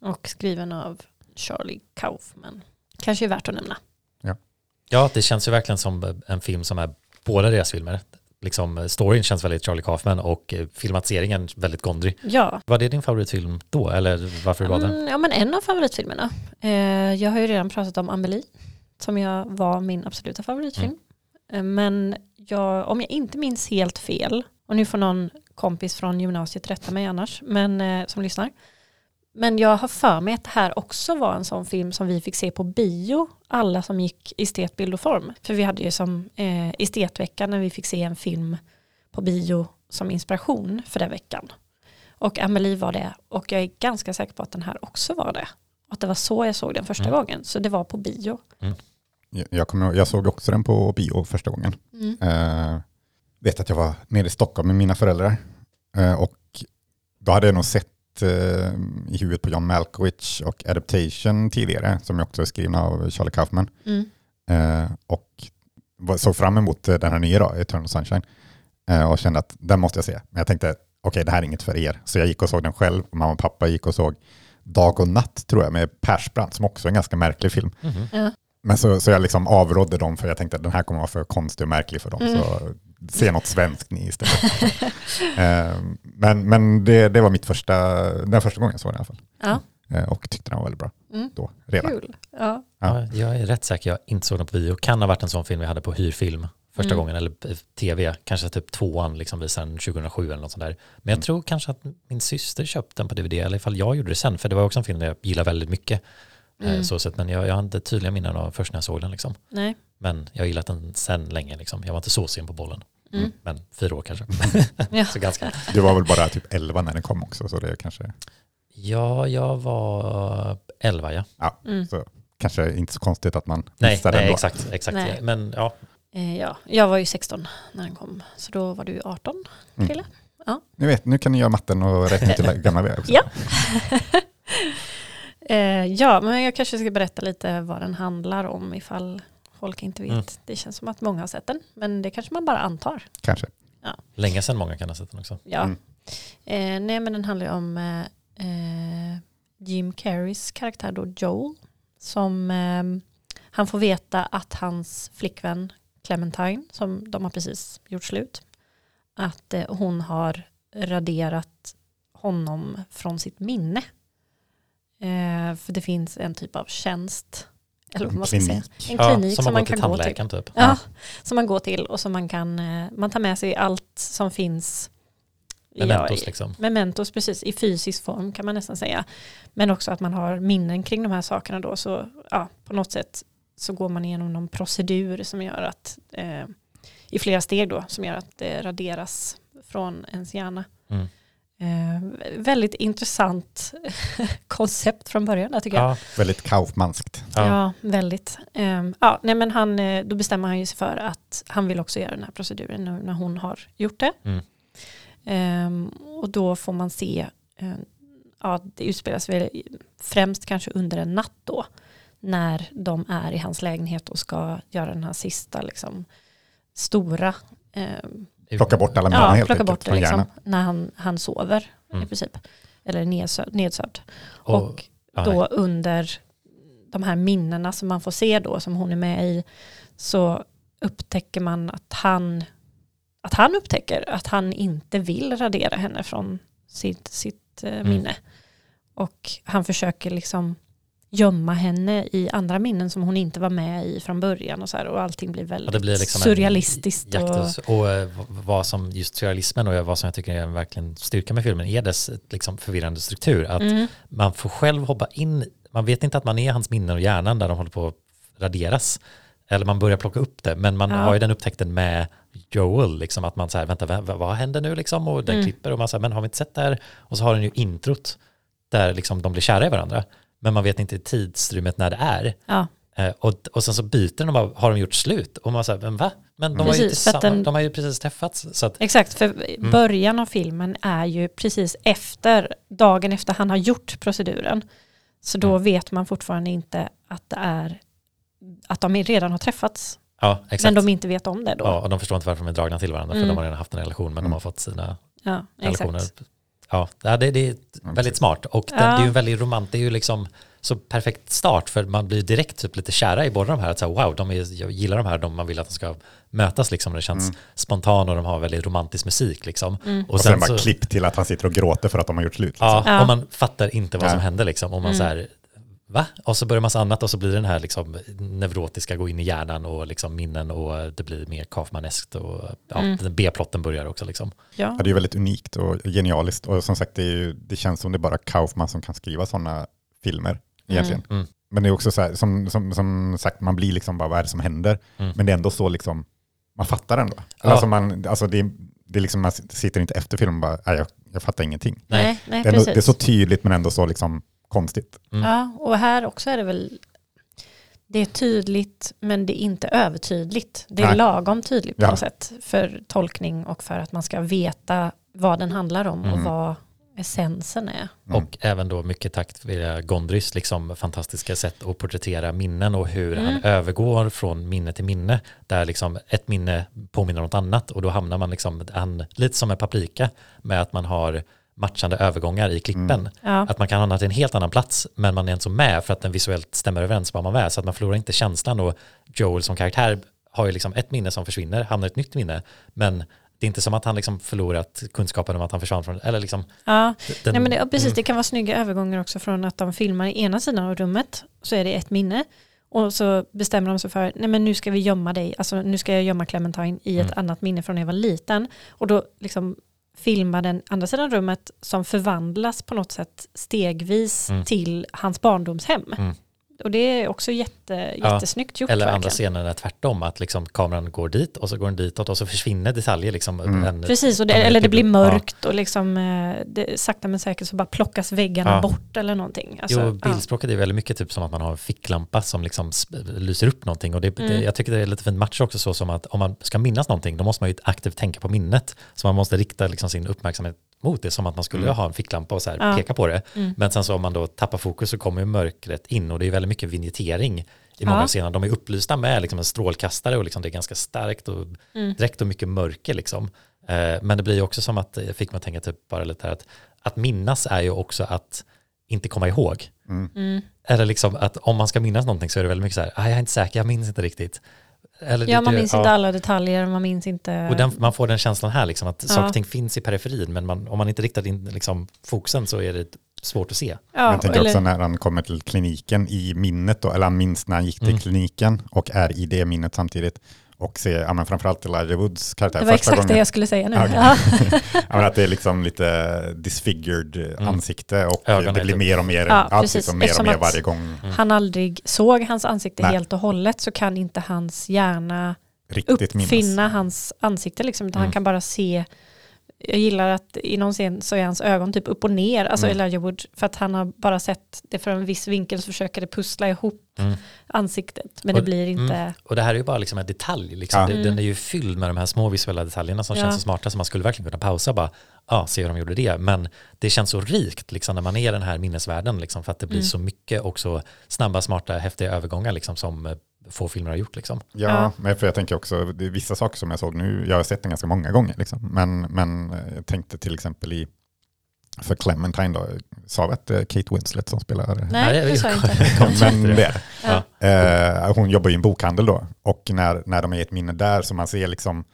C: och skriven av Charlie Kaufman. Kanske är värt att nämna.
D: Ja, det känns ju verkligen som en film som är båda deras filmer. Liksom, storyn känns väldigt Charlie Kaufman och eh, filmatiseringen väldigt Gondry.
C: Ja,
D: Var det din favoritfilm då, eller varför du valde den?
C: mm, ja men en av favoritfilmerna. Eh, jag har ju redan pratat om Amelie som jag var min absoluta favoritfilm. Eh, men jag, om jag inte minns helt fel, och nu får någon kompis från gymnasiet rätta mig annars, men eh, som lyssnar. Men jag har för mig att det här också var en sån film som vi fick se på bio, alla som gick estet, bild och form. För vi hade ju som eh, estetveckan när vi fick se en film på bio som inspiration för den veckan. Och Amelie var det, och jag är ganska säker på att den här också var det. Att det var så jag såg den första
D: Mm.
C: gången, så det var på bio.
B: Jag, jag, kommer, jag såg också den på bio första gången.
C: Mm.
B: Eh, vet att jag var nere i Stockholm med mina föräldrar. Eh, och då hade jag nog sett eh, i huvudet på John Malkovich och Adaptation tidigare, som också är skrivna av Charlie Kaufman.
C: Mm.
B: Eh, och såg fram emot den här nya då, Eternal Sunshine. Eh, och kände att den måste jag se. Men jag tänkte, okej det här är inget för er. Så jag gick och såg den själv. Och mamma och pappa gick och såg Dag och natt tror jag med Persbrandt, som också är en ganska märklig film.
D: Mhm.
C: Ja.
B: Men så, så jag liksom avrådde dem för jag tänkte att den här kommer vara för konstig och märklig för dem.
C: Mm.
B: Så se något svenskt ni istället. eh, men men det, det var mitt första, den första gången jag såg den i alla fall.
C: Ja,
B: Eh, och tyckte den var väldigt bra
C: Mm.
B: då, redan.
C: kul. Ja.
D: Ja, jag är rätt säker, jag inte såg den på bio. Kan ha varit en sån film vi hade på hyrfilm första
C: Mm.
D: gången, eller tv, kanske typ tvåan liksom visade den 2007 eller något sånt där. Men jag
B: Mm.
D: tror kanske att min syster köpte den på DVD, eller ifall jag gjorde det sen, för det var också en film jag gillar väldigt mycket. Eh,
C: Mm.
D: Så men jag, jag har inte tydliga minnen av först när jag såg den. Liksom.
C: Nej.
D: Men jag har gillat den sen länge. Liksom. Jag var inte så sen på bollen.
C: Mm.
D: Men fyra år kanske.
C: Ja.
D: så ganska.
B: Du var väl bara typ 11 när den kom också, så det är kanske,
D: Ja, jag var elva ja.
B: ja,
C: Mm.
B: så kanske inte så konstigt att man
D: Nej,
B: missade den
D: nej
B: då.
D: exakt. exakt.
C: Nej.
D: Men ja,
C: Eh, ja, jag var ju 16 när den kom, så då var du 18
B: Mm.
C: kille.
B: Ni vet, nu kan ni göra matten och räkna till gamla vägar också.
C: Ja. Eh, ja, men jag kanske ska berätta lite vad den handlar om ifall folk inte vet.
D: Mm.
C: Det känns som att många har sett den, men det kanske man bara antar.
B: Kanske.
D: länge sedan många kan ha sett den också.
C: Ja.
B: Mm.
C: Eh, nej, men den handlar ju om eh, eh, Jim Carreys karaktär då, Joel, som eh, han får veta att hans flickvän Clementine, som de har precis gjort slut, att eh, hon har raderat honom från sitt minne. Eh, för det finns en typ av tjänst, eller vad man ska säga.
B: Klinik.
C: En
D: Ja,
C: klinik
D: som
C: som,
D: man
C: kan gå till.
D: typ.
C: Ja, som man går till och som man kan, eh, man tar med sig allt som finns.
D: Mementos
C: i-
D: liksom.
C: Mementos, precis, i fysisk form kan man nästan säga. Men också att man har minnen kring de här sakerna då, så ja, på något sätt så går man igenom någon procedur som gör att, eh, i flera steg då, som gör att det raderas från ens hjärna.
D: Mm.
C: Eh, väldigt intressant koncept från början, där tycker jag.
D: Ja,
B: Väldigt Kaufmanskt.
C: Ja,
D: ja.
C: väldigt. Ehm, ja, nej, men han, eh, då bestämmer han ju sig för att han vill också göra den här proceduren nu när hon har gjort det.
D: Mm.
C: Ehm, och då får man se, eh, ja, det utspelas väl främst kanske under en natt då, när de är i hans lägenhet och ska göra den här sista liksom, stora, ehm,
B: Plocka bort alla minnen
C: ja,
B: helt
C: plocka bort det
B: från
C: liksom, när han, han sover
D: Mm.
C: i princip. Eller nedsövd. nedsövd.
D: Och,
C: Och då
D: nej.
C: under de här minnena som man får se då som hon är med i så upptäcker man att han att han upptäcker att han inte vill radera henne från sitt, sitt eh,
D: Mm.
C: minne. Och han försöker liksom gömma henne i andra minnen som hon inte var med i från början och så här och allting blir väldigt
D: Ja, det blir liksom
C: surrealistiskt. Och,
D: och, och eh, vad som just surrealismen och vad som jag tycker är en verkligen styrka med filmen är dess liksom förvirrande struktur. Att
C: mm,
D: man får själv hoppa in, man vet inte att man är hans minnen och hjärnan där de håller på att raderas. Eller man börjar plocka upp det, men man
C: Ja.
D: har ju den upptäckten med Joel, liksom att man så här, vänta, vad, vad händer nu liksom? Och den
C: Mm.
D: klipper och man säger, men har vi inte sett det här? Och så har den ju introt där liksom de blir kära i varandra, men man vet inte tidsrymmet när det är.
C: ja,
D: Eh, och, och sen så byter de och bara, har de gjort slut? Och man säger, men va? Men de, har ju
C: Precis, för att
D: tillsammans,
C: den-
D: de har ju precis träffats. Så att,
C: Exakt, för
D: Mm.
C: början av filmen är ju precis efter, dagen efter han har gjort proceduren. Så då
D: Mm.
C: vet man fortfarande inte att det är att de redan har träffats.
D: Ja.
C: Men de inte vet om det då.
D: ja, och de förstår inte varför de är dragna till varandra, för
C: Mm.
D: de har redan haft en relation, men
B: Mm.
D: de har fått sina
C: Ja,
D: relationer.
C: exakt.
D: Ja, det, det det är väldigt smart. Och det,
C: Ja.
D: det är ju en väldigt romant, det är ju liksom så perfekt start, för man blir direkt typ lite kära i båda de här. Att så här, wow, de är, jag gillar de här, de man vill att de ska mötas liksom. Det känns
B: Mm.
D: spontant och de har väldigt romantisk musik liksom.
C: Mm.
B: Och sen, bara klipp till att han sitter och gråter för att de har gjort slut. Liksom.
D: Ja,
C: Ja.
D: och man fattar inte vad som händer liksom. Och man
C: Mm.
D: så här, va? Och så börjar massa annat och så blir den här liksom neurotiska gå in i hjärnan och liksom minnen och det blir mer Kaufmaneskt och ja,
C: Mm.
D: den B-plotten börjar också liksom.
C: Ja.
B: Ja, det är ju väldigt unikt och genialiskt. Och som sagt, det, är ju, det känns som det är bara Kaufman som kan skriva sådana filmer egentligen.
D: Mm.
B: Men det är också så här, som, som, som sagt, man blir liksom bara, vad är det som händer?
D: Mm.
B: Men det är ändå så liksom, man fattar ändå.
D: Ja.
B: Alltså man, alltså det, det är liksom, man sitter inte efter filmen och bara, nej, jag, jag fattar ingenting.
D: Nej.
C: Nej,
B: Det är, ändå,
C: precis.
B: det är så tydligt men ändå så liksom konstigt.
D: Mm.
C: Ja, och här också är det väl det är tydligt men det är inte övertydligt. Det är
B: Nej.
C: lagom tydligt på
B: Ja.
C: något sätt för tolkning och för att man ska veta vad den handlar om och
B: Mm.
C: vad essensen är.
B: Mm.
D: Och även då mycket takt via Gondrys liksom fantastiska sätt att porträttera minnen och hur
C: Mm.
D: han övergår från minne till minne. Där liksom ett minne påminner om något annat och då hamnar man liksom, han, lite som en paprika med att man har matchande övergångar i klippen.
B: Mm.
C: Ja,
D: Att man kan hamna till en helt annan plats men man är inte så med för att den visuellt stämmer överens med vad man är så att man förlorar inte känslan och Joel som karaktär har ju liksom ett minne som försvinner, hamnar ett nytt minne men det är inte som att han liksom förlorat kunskapen om att han försvann från, eller liksom
C: ja.
D: den,
C: Nej, men det, precis,
D: Mm.
C: det kan vara snygga övergångar också från att de filmar i ena sidan av rummet så är det ett minne och så bestämmer de sig för nej men nu ska vi gömma dig, alltså nu ska jag gömma Clementine i ett
D: Mm.
C: annat minne från när jag var liten och då liksom filmar den andra sidan rummet som förvandlas på något sätt stegvis
D: Mm.
C: till hans barndomshem.
D: Mm.
C: Och det är också jätte,
D: Ja,
C: jättesnyggt gjort
D: Eller andra scener är tvärtom, att liksom kameran går dit och så går den ditåt och så försvinner detaljer. Liksom,
B: Mm.
D: en,
C: Precis, och det,
D: Ja,
C: eller det
D: det
C: blir mörkt och liksom eh, det, sakta men säkert så bara plockas väggarna
D: Ja.
C: bort eller någonting. Alltså,
D: jo,
C: ja.
D: bildspråket är väldigt mycket typ som att man har en ficklampa som liksom lyser upp någonting. Och det, det,
C: Mm.
D: jag tycker det är lite fint match också så som att om man ska minnas någonting då måste man ju aktivt tänka på minnet. Så man måste rikta liksom sin uppmärksamhet mot det som att man skulle
B: Mm.
D: ha en ficklampa och så här
C: Ja.
D: peka på det.
C: Mm.
D: Men sen så om man då tappar fokus så kommer ju mörkret in och det är väldigt mycket vignettering i många
C: Ja.
D: scener. De är upplysta med liksom en strålkastare och liksom det är ganska starkt och
C: Mm.
D: direkt och mycket mörker liksom. Eh, men det blir ju också som att, jag fick mig att tänka typ bara lite här att, att minnas är ju också att inte komma ihåg.
B: Mm.
C: Mm.
D: Eller liksom att om man ska minnas någonting så är det väldigt mycket så här, ah, jag är inte säker, jag minns inte riktigt. Eller
C: Ja,
D: det-
C: man
D: det-
C: minns
D: ja.
C: inte alla detaljer, man minns inte...
D: Och den, man får den känslan här, liksom, att
C: Ja.
D: saker och ting finns i periferin, men man, om man inte riktar in liksom, fokusen så är det svårt att se.
C: ja,
B: jag tänker
C: eller-
B: också när han kommer till kliniken i minnet, då, eller han minns när han gick till
D: Mm.
B: kliniken och är i det minnet samtidigt. Och ser, ja, men framförallt Elijah Woods karaktär
C: Det var
B: första
C: exakt
B: gången.
C: det jag skulle säga nu.
B: Okej.
C: Ja.
B: ja, men att det är liksom lite disfigured
D: Mm.
B: ansikte och
D: Ögonen
B: det blir
D: typ-
B: mer och mer,
C: Ja, precis,
B: och mer och
C: Eftersom
B: mer
C: att-
B: varje gång
D: Mm.
C: Han aldrig såg hans ansikte
B: Nej.
C: helt och hållet så kan inte hans hjärna
B: riktigt minnas.
C: uppfinna hans ansikte liksom, utan
D: Mm.
C: han kan bara se jag gillar att i någon scen så är hans ögon typ upp och ner, alltså
B: Mm.
C: Elijah Wood, för att han har bara sett det från en viss vinkel så försöker det pussla ihop
D: Mm.
C: ansiktet, men
D: Och-
C: det blir inte...
D: Mm. Och det här är ju bara liksom en detalj, liksom.
B: Ja.
D: Det-
C: Mm.
D: den är ju fylld med de här små visuella detaljerna som
C: Ja.
D: känns så smarta, så man skulle verkligen kunna pausa och bara, ja, se hur de gjorde det. Men det känns så rikt liksom, när man är i den här minnesvärlden, liksom, för att det blir
C: Mm.
D: så mycket och så snabba, smarta, häftiga övergångar liksom, som eh, få filmer har gjort. Liksom.
B: Ja, men för jag tänker också, det är vissa saker som jag såg nu, jag har sett den ganska många gånger, liksom. men, men eh, jag tänkte till exempel i, för Clementine då, sa vi att det är Kate Winslet som spelar
C: Nej,
D: Nej,
C: det sa jag inte.
B: men det är det.
C: Ja.
B: Eh, hon jobbar i en bokhandel då och när, när de är i ett minne där så man ser liksom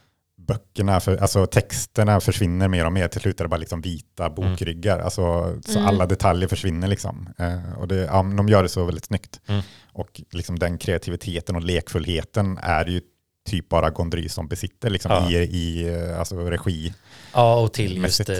B: böckerna, för, alltså texterna försvinner mer och mer. Till slut är det bara liksom vita bokryggar. Alltså, så
C: Mm.
B: alla detaljer försvinner liksom. Eh, och det, ja, de gör det så väldigt snyggt.
D: Mm.
B: Och liksom den kreativiteten och lekfullheten är ju typ bara Gondry som besitter liksom,
D: Ja.
B: i, i eh, alltså, regi.
D: Ja, och till just eh,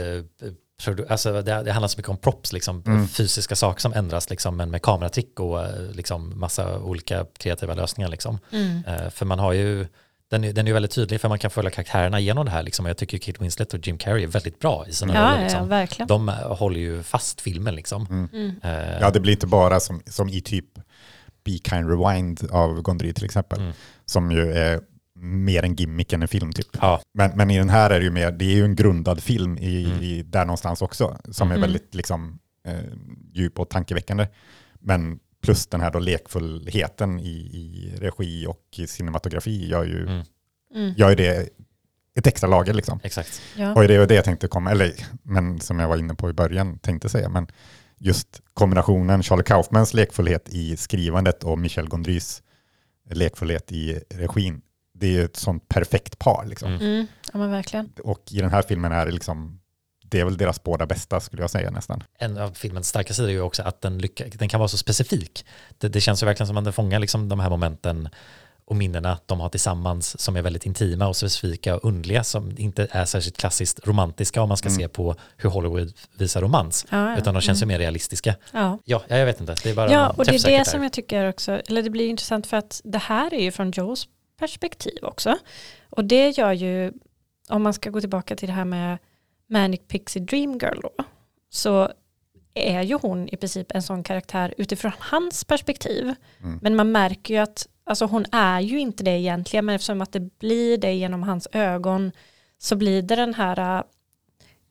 D: alltså det, det handlar så mycket om props, liksom,
B: Mm.
D: fysiska saker som ändras, liksom, men med kameratrick och eh, liksom, massa olika kreativa lösningar. Liksom.
C: Mm.
D: Eh, för man har ju, den är, den är ju väldigt tydlig för man kan följa karaktärerna genom det här. Liksom. Och jag tycker Kate Winslet och Jim Carrey är väldigt bra i sina
C: Ja,
D: roller.
C: ja, ja,
D: Liksom.
C: verkligen.
D: De eh, håller ju fast filmen. Liksom.
B: Mm.
C: Mm.
D: Eh,
B: Ja, det blir inte bara som, som i typ Be Kind Rewind av Gondry till exempel.
D: Mm.
B: Som ju är mer en gimmick än en film typ.
D: ja,
B: Men, men i den här är det ju mer, det är ju en grundad film i,
D: Mm.
B: i, där någonstans också, som är
C: Mm.
B: väldigt liksom, eh, djup och tankeväckande. Men plus den här då lekfullheten i, i regi och i cinematografi gör ju,
D: Mm.
C: Mm.
B: gör ju det ett extra lager liksom.
D: Exakt.
C: Ja.
B: Och det var det jag tänkte komma, eller men som jag var inne på i början tänkte säga, men just kombinationen Charlie Kaufmans lekfullhet i skrivandet och Michel Gondrys lekfullhet i regin, det är ju ett sånt perfekt par liksom.
D: Mm.
C: Mm. ja men verkligen.
B: Och i den här filmen är det liksom, det är väl deras båda bästa skulle jag säga nästan.
D: En av filmens starka sidor är ju också att den, lycka, den kan vara så specifik. Det, det känns ju verkligen som att den fångar liksom de här momenten och minnena de har tillsammans som är väldigt intima och specifika och underliga som inte är särskilt klassiskt romantiska om man ska
B: Mm.
D: se på hur Hollywood visar romans.
C: Ja, ja.
D: Utan de känns ju
C: Mm.
D: mer realistiska.
C: Ja.
D: Ja, jag vet inte. Det är bara
C: Ja, och det är det
D: där.
C: som jag tycker också, eller det blir intressant för att det här är ju från Joes perspektiv också. Och det gör ju, om man ska gå tillbaka till det här med Manic Pixie Dream Girl då, så är ju hon i princip en sån karaktär utifrån hans perspektiv.
B: Mm.
C: Men man märker ju att alltså hon är ju inte det egentligen, men eftersom att det blir det genom hans ögon så blir det den här, äh,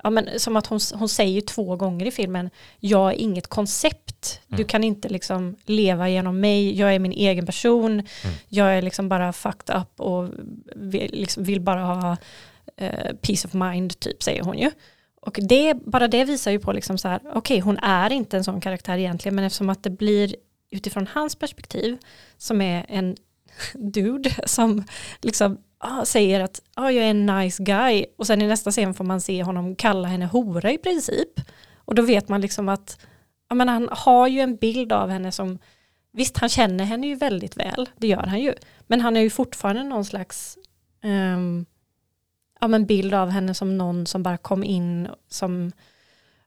C: ja men som att hon, hon säger två gånger i filmen, jag är inget koncept, du
D: Mm.
C: kan inte liksom leva genom mig, jag är min egen person, jag är liksom bara fucked up och vill, liksom vill bara ha eh, peace of mind, typ säger hon ju. Och det, bara det visar ju på liksom så här, okej hon är inte en sån karaktär egentligen, men eftersom att det blir utifrån hans perspektiv, som är en dude som liksom ah, säger att ah, jag är en nice guy och sen i nästa scen får man se honom kalla henne hora i princip. Och då vet man liksom att ja, men han har ju en bild av henne som, visst han känner henne ju väldigt väl, det gör han ju, men han är ju fortfarande någon slags um, ja, men bild av henne som någon som bara kom in som,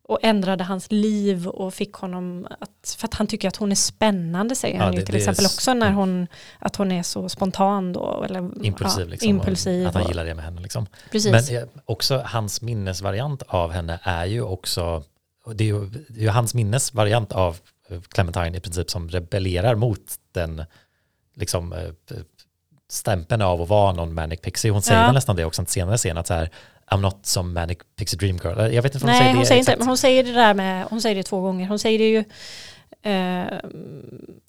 C: och ändrade hans liv och fick honom att, för att han tycker att hon är spännande säger
D: Ja,
C: han ju
D: det-
C: till
D: det är
C: exempel
D: s-
C: också när
D: mm.
C: hon, att hon är så spontan då. Eller,
D: Impulsiv
C: ja,
D: liksom.
C: impulsiv
D: att han gillar det med henne liksom.
C: Precis.
D: Men eh, också hans minnesvariant av henne är ju också, det är ju, det är ju hans minnesvariant av eh, Clementine i princip som rebellerar mot den liksom eh, stämpeln av att vara någon manic pixie. Hon säger
C: Ja.
D: nästan det också en senare scen att så här, I'm not some manic pixie dream girl. Jag vet inte om hon
C: Nej,
D: säger
C: hon
D: det
C: säger inte, men hon säger det där med, hon säger det två gånger. Hon säger det ju eh,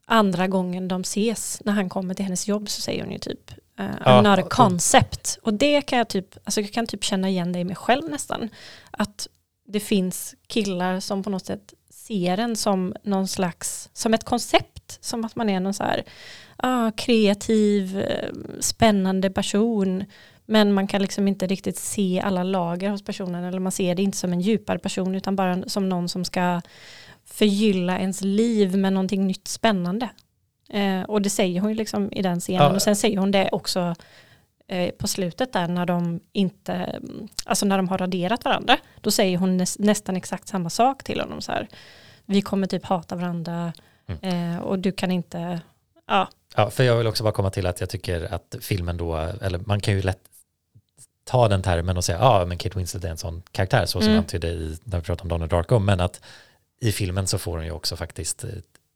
C: andra gången de ses, när han kommer till hennes jobb så säger hon ju typ eh, I'm
D: Ja,
C: not a
D: och-
C: concept. Och det kan jag typ, alltså jag kan typ känna igen det i mig själv nästan. Att det finns killar som på något sätt ser en som någon slags, som ett koncept, som att man är någon så här ah, kreativ, eh, spännande person. Men man kan liksom inte riktigt se alla lager hos personen eller man ser det inte som en djupare person utan bara som någon som ska förgylla ens liv med någonting nytt spännande. Eh, och det säger hon ju liksom i den scenen
D: Ja.
C: och sen säger hon det också eh, på slutet där när de inte, alltså när de har raderat varandra, då säger hon näs, nästan exakt samma sak till honom så här. Vi kommer typ hata varandra eh, och du kan inte, ja,
D: Ja, för jag vill också bara komma till att jag tycker att filmen då, eller man kan ju lätt ta den termen och säga, ja men Kate Winslet är en sån karaktär, så som
C: Mm.
D: jag antydde i, när vi pratade om Donald Darko, men att i filmen så får hon ju också faktiskt eh,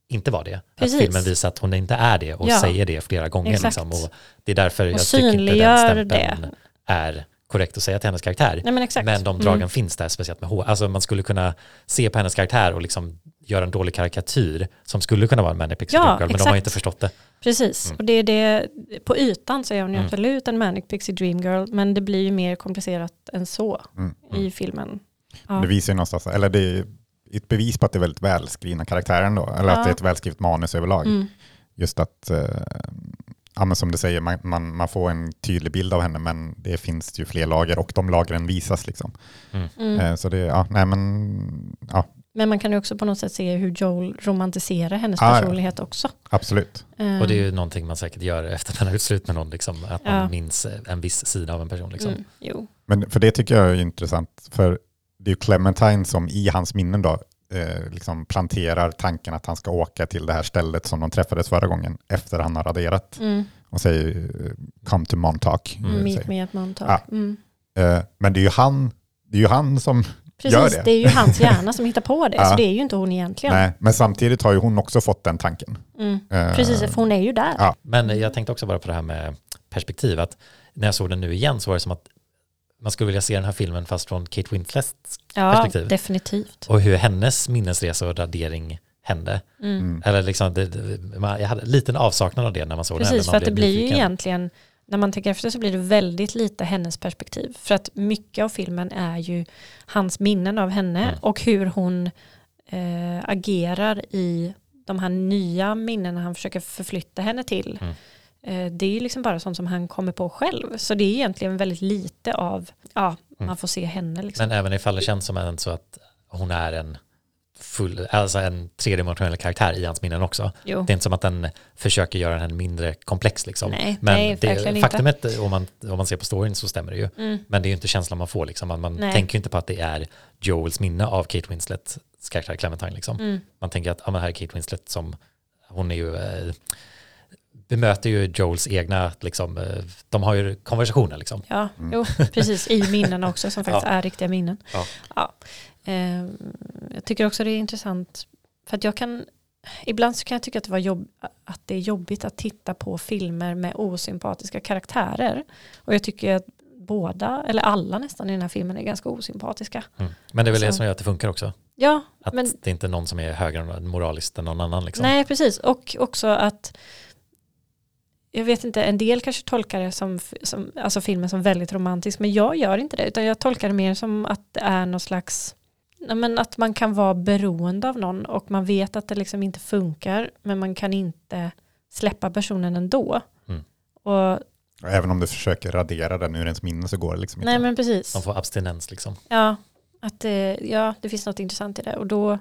D: inte vara det.
C: Precis.
D: Att filmen visar att hon inte är det och
C: Ja.
D: säger det flera gånger. Liksom, och det är därför
C: och
D: jag tycker inte den stämpeln
C: det.
D: är korrekt att säga till hennes karaktär.
C: Nej men.
D: Men de dragen
C: Mm.
D: finns där, speciellt med hår. Alltså man skulle kunna se på hennes karaktär och liksom göra en dålig karikatyr som skulle kunna vara en Manic Pixie
C: Ja,
D: Dream Girl, men de har ju
C: exakt.
D: inte förstått det.
C: Precis,
D: Mm.
C: och det är det, på ytan så är hon ju
D: Mm.
C: absolut en Manic Pixie Dream Girl, men det blir ju mer komplicerat än så
B: Mm.
C: i filmen. Ja.
B: Det visar ju någonstans, eller det är ett bevis på att det är väldigt välskrivna karaktärer ändå, eller
C: Ja.
B: att det är ett välskrivet manus överlag.
C: Mm.
B: Just att, eh, ja, men som du säger, man, man, man får en tydlig bild av henne, men det finns ju fler lager och de lagren visas. Liksom.
C: Mm.
B: Eh, så det, ja, nej men, ja,
C: Men man kan ju också på något sätt se hur Joel romantiserar hennes
B: Ah, ja.
C: personlighet också.
B: absolut.
C: Eh,
D: Och det är ju någonting man säkert gör efter man har gjort slut med någon, liksom, att man
C: Ja.
D: minns en viss sida av en person. Liksom.
C: mm, jo.
B: Men för det tycker jag är intressant, för det är ju Clementine som i hans minnen då, eh, liksom planterar tanken att han ska åka till det här stället som de träffades förra gången, efter han har raderat.
C: Mm.
B: Och säger eh, come to Montauk.
D: Mm.
B: eh,
C: Meet me at Montauk.
B: Ja.
C: Mm.
B: Eh, men det är ju han, det är ju han som
C: Precis,
B: Gör
C: det.
B: det.
C: är ju hans hjärna som hittar på det,
B: Ja.
C: så det är ju inte hon egentligen.
B: Nej, men samtidigt har ju hon också fått den tanken.
C: Mm.
B: Eh,
C: Precis, för hon är ju där.
B: Ja.
D: Men jag tänkte också bara på det här med perspektiv, att när jag såg den nu igen så var det som att man skulle vilja se den här filmen fast från Kate Winslets
C: Ja,
D: perspektiv.
C: definitivt.
D: och hur hennes minnesresa och radering hände.
C: Mm.
D: Eller liksom, det, det, man, jag hade en liten avsaknad av det när man såg den.
C: Precis, för att det blir ju egentligen, när man tänker efter så blir det väldigt lite hennes perspektiv. För att mycket av filmen är ju hans minnen av henne
D: Mm.
C: och hur hon eh, agerar i de här nya minnena han försöker förflytta henne till.
D: Mm.
C: Eh, det är ju liksom bara sånt som han kommer på själv. Så det är egentligen väldigt lite av, ja,
D: Mm.
C: man får se henne liksom.
D: Men även ifall det känns som en så att hon är en full, alltså en tredimensionell karaktär i hans minnen också.
C: jo.
D: Det är inte som att den försöker göra den mindre komplex liksom.
C: Nej,
D: Men
C: nej,
D: det,
C: inte.
D: faktumet, om man, om man ser på storyn så stämmer det ju.
C: Mm.
D: Men det är ju inte känslan man får liksom. Man, man tänker ju inte på att det är Joels minne av Kate Winslets karaktär Clementine liksom.
C: Mm.
D: Man tänker att ja, men här är Kate Winslet som, hon är ju, eh, bemöter ju Joels egna, liksom, eh, de har ju konversationer liksom.
C: Ja, jo, precis. I minnen också som faktiskt
D: Ja.
C: är riktiga minnen.
D: Ja.
C: Ja. Eh, jag tycker också det är intressant för att jag kan Ibland så kan jag tycka att det, var jobb, att det är jobbigt att titta på filmer med osympatiska karaktärer. Och jag tycker att båda, eller alla nästan i den här filmen är ganska osympatiska.
D: Mm. Men det är väl det
C: Så.
D: som gör att det funkar också.
C: Ja,
D: Att
C: men
D: det är inte någon som är högre moraliskt än någon annan liksom.
C: nej precis. Och också att jag vet inte, en del kanske tolkar det som, som alltså filmen som väldigt romantisk, men jag gör inte det, utan jag tolkar det mer som att det är någon slags, men att man kan vara beroende av någon och man vet att det liksom inte funkar, men man kan inte släppa personen ändå.
D: Mm.
C: Och,
B: Och även om du försöker radera den ur ens minne så går det liksom inte.
C: nej men precis.
D: De får abstinens liksom.
C: Ja, att det, ja, det finns något intressant i det. Och då,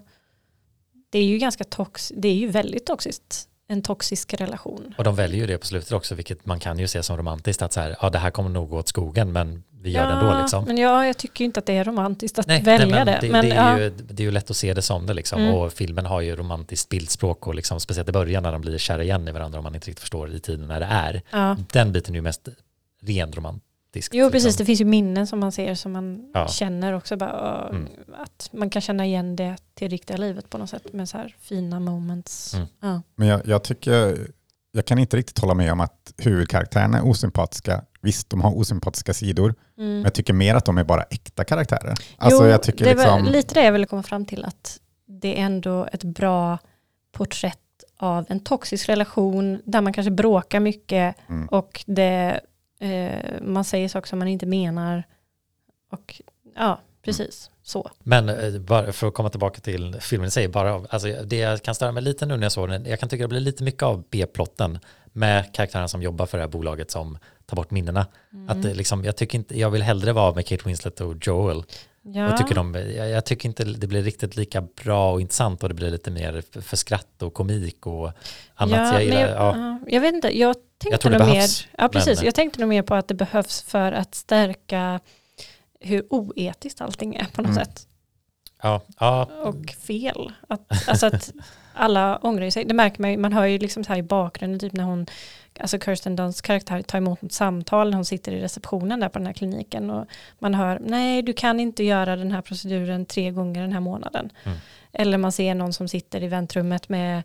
C: det är ju ganska tox, det är ju väldigt toxiskt, en toxisk relation.
D: Och de väljer ju det på slutet också, vilket man kan ju se som romantiskt, att så här, ja det här kommer nog gå åt skogen, men vi gör det ändå liksom.
C: Men ja, jag tycker inte att det är romantiskt att
D: Nej,
C: välja
D: nej, men
C: det.
D: det,
C: Men,
D: det, är
C: ja,
D: ju, det är ju lätt att se det som det liksom.
C: Mm.
D: Och filmen har ju romantiskt bildspråk och liksom, speciellt i början när de blir kära igen i varandra och man inte riktigt förstår i tiden när det är.
C: ja.
D: Den biten är ju mest ren romantisk.
C: Jo, precis. Det
D: Liksom.
C: finns ju minnen som man ser som man
D: Ja.
C: känner också. Bara,
D: Mm.
C: Att man kan känna igen det till riktiga livet på något sätt med så här fina moments.
D: Mm.
C: Ja.
B: Men jag, jag tycker, jag kan inte riktigt hålla med om att huvudkaraktärerna är osympatiska. Visst, de har osympatiska sidor,
C: Mm.
B: men jag tycker mer att de är bara äkta karaktärer. Alltså
C: jo, det var
B: liksom,
C: lite det jag ville komma fram till. Att det är ändå ett bra porträtt av en toxisk relation där man kanske bråkar mycket
B: Mm.
C: och det, eh, man säger saker som man inte menar. Och ja, precis så.
D: Men eh, bara för att komma tillbaka till filmen i sig, bara, alltså, det jag kan störa mig lite nu när jag såg den, jag kan tycka det blir lite mycket av B-plotten med karaktärerna som jobbar för det här bolaget som tar bort minnena.
C: Mm.
D: Att det liksom, jag, tycker inte, jag vill hellre vara med Kate Winslet och Joel.
C: Ja.
D: Och tycker de, jag, jag tycker inte det blir riktigt lika bra och intressant och det blir lite mer för, skratt och komik och annat.
C: Ja,
D: jag, gillar,
C: jag,
D: ja.
C: ja, jag vet inte, jag tänkte
D: tror det
C: nog mer,
D: behövs,
C: ja, precis,
D: men-
C: jag tänkte nog mer på att det behövs för att stärka hur oetiskt allting är på något
B: Mm.
C: sätt.
D: Ja, ja,
C: Och fel. Att, alltså att alla ångrar sig. Det märker man ju, man hör ju liksom så här i bakgrunden, typ när hon, alltså Kirsten Dunsts karaktär tar emot ett samtal när hon sitter i receptionen där på den här kliniken och man hör, nej du kan inte göra den här proceduren tre gånger den här månaden.
D: Mm.
C: Eller man ser någon som sitter i väntrummet med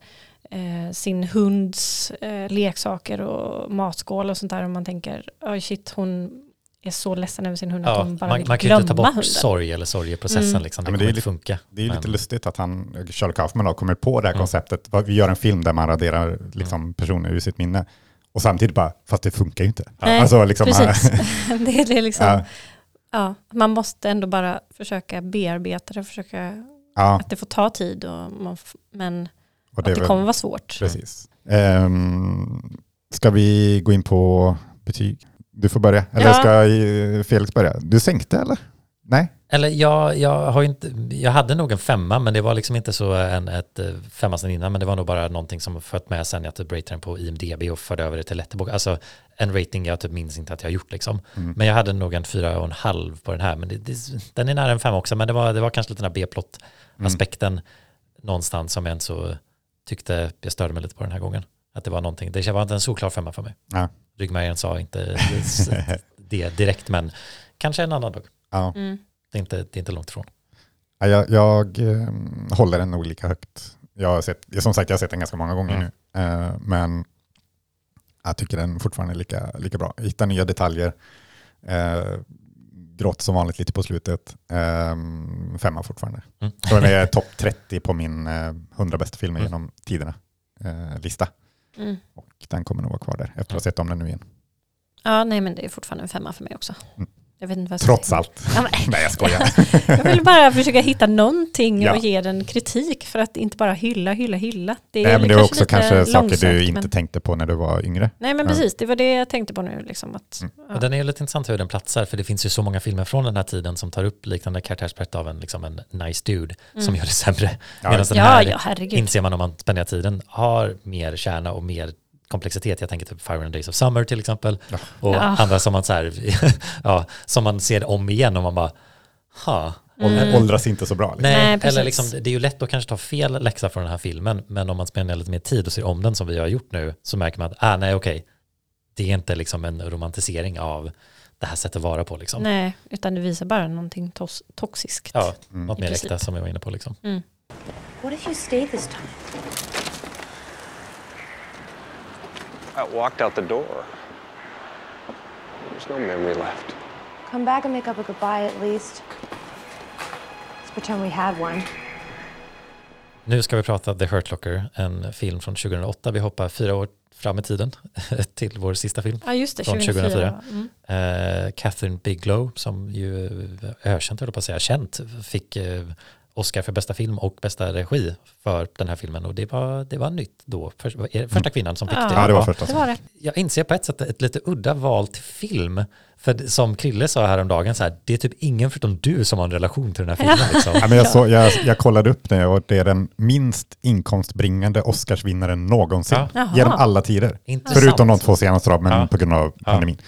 C: eh, sin hunds eh, leksaker och matskål och sånt där och man tänker, oj shit hon är så ledsen över sin hund att
D: ja.
C: hon bara
D: Man,
C: vill
D: man kan ju
C: glömma
D: inte ta bort
C: hunden.
D: sorg eller sorgeprocessen.
C: Mm.
D: Liksom.
B: Ja,
D: Det
B: men det
D: kommer
B: är
D: inte
B: lite-
D: funka.
B: det är ju lite
D: Men-
B: lustigt att han, Charlie Kaufman har kommit på det här
D: Mm.
B: konceptet. Vi gör en film där man raderar liksom, personer ur sitt minne. Och samtidigt bara, fast det funkar ju inte.
C: Nej,
B: alltså, liksom,
C: Precis. det, är- det är liksom,
B: ja,
C: ja, man måste ändå bara försöka bearbeta det, försöka
B: ja,
C: att det får ta tid, och man, men
B: och
C: att det
B: väl-
C: kommer vara svårt.
B: Precis. Um, ska vi gå in på betyg? Du får börja. Eller
C: Ja.
B: ska Felix börja? Du sänkte eller? Nej?
D: Eller jag, jag, har inte, jag hade nog en femma, men det var liksom inte så en ett eh, femma sen innan, men det var nog bara någonting som fött med sen jag typ ratade den på IMDB och förde över det till Letterboxd. Alltså en rating jag typ minns inte att jag har gjort liksom.
B: Mm.
D: Men jag hade nog en fyra och en halv på den här, men det, det, den är nära en femma också, men det var, det var kanske lite den här B-plott-aspekten någonstans som jag inte så tyckte jag störde mig lite på den här gången. Att det var någonting, det var inte en solklar femma för mig.
B: Ja.
D: Ryggmärgen sa inte det direkt, men kanske en annan dag.
B: Ja.
C: Mm.
D: Det är inte, det är inte långt ifrån.
B: Ja, Jag, jag eh, håller den nog lika högt. Jag har sett, som sagt, jag har sett den ganska många gånger
D: Mm.
B: nu. Eh, men jag tycker den fortfarande är lika, lika bra. Jag hittar nya detaljer. Eh, gråt som vanligt lite på slutet. Um, femma fortfarande.
D: Mm.
B: Så den är topp 30 på min uh, 100 bästa filmer
D: Mm.
B: genom tiderna eh, lista.
C: Mm.
B: Och den kommer nog vara kvar där efter att ha sett om den nu igen.
C: Ja, nej men det är fortfarande en femma för mig också.
B: Mm.
C: Jag vet inte vad jag
B: Trots
C: säga.
B: allt.
C: Ja, men,
B: Nej, jag skojar.
C: jag vill bara försöka hitta någonting
B: Ja.
C: och ge den kritik för att inte bara hylla, hylla, hylla. Det är,
B: Nej, men det var också kanske saker du inte
C: men-
B: tänkte på när du var yngre.
C: Nej men
B: Ja.
C: precis, det var det jag tänkte på nu. Liksom, att,
B: Mm.
C: ja.
D: Och den är ju lite intressant hur den platsar, för det finns ju så många filmer från den här tiden som tar upp liknande karaktärsprätt av en, liksom en nice dude som
C: Mm.
D: gör det sämre.
B: Ja,
D: Medan den här inser man om man spenderar tiden har mer kärna och mer komplexitet. Jag tänker typ Fire and Days of Summer till exempel.
B: Ja.
D: Och
C: Ja.
D: andra som man, så här, ja, som man ser om igen och man bara, ha. Och,
C: Mm.
B: Åldras inte så bra. Liksom.
D: Nej,
C: Nej,
D: eller liksom, det är ju lätt att kanske ta fel läxa från den här filmen, men om man spenderar lite mer tid och ser om den som vi har gjort nu, så märker man att, ah, nej okej, det är inte liksom en romantisering av det här sättet att vara på liksom.
C: Nej, utan det visar bara någonting tos- toxiskt.
D: Ja,
B: Mm.
D: något mer äkta som jag var inne på liksom.
C: Mm.
E: What if you stay this time?
F: I walked out the door. There's no memory left.
E: Come back and make up a goodbye at least. Let's pretend we had one.
D: Nu ska vi prata The Hurt Locker, en film från 2008. Vi hoppar fyra år fram i tiden till vår sista film.
C: Ja, just det,
D: Från
C: 2004.
D: 2004.
C: Mm.
D: Eh, Catherine Bigelow, som ju är ökänt, höll jag på att säga, känt, fick eh, Oscar för bästa film och bästa regi för den här filmen. Och det var, det var nytt då. För, första kvinnan som fick
C: Ja.
D: det.
B: Ja, det var första.
C: Det var det.
D: Jag inser på ett sätt ett lite udda val till film. För som Krille sa häromdagen, så här, det är typ ingen förutom du som har en relation till den här filmen. Liksom.
B: Ja, men jag, så, jag, jag kollade upp det och det är den minst inkomstbringande Oscarsvinnaren någonsin.
D: Ja.
B: Genom alla tider.
D: Intressant.
B: Förutom de två senaste men
D: Ja.
B: på grund av pandemin.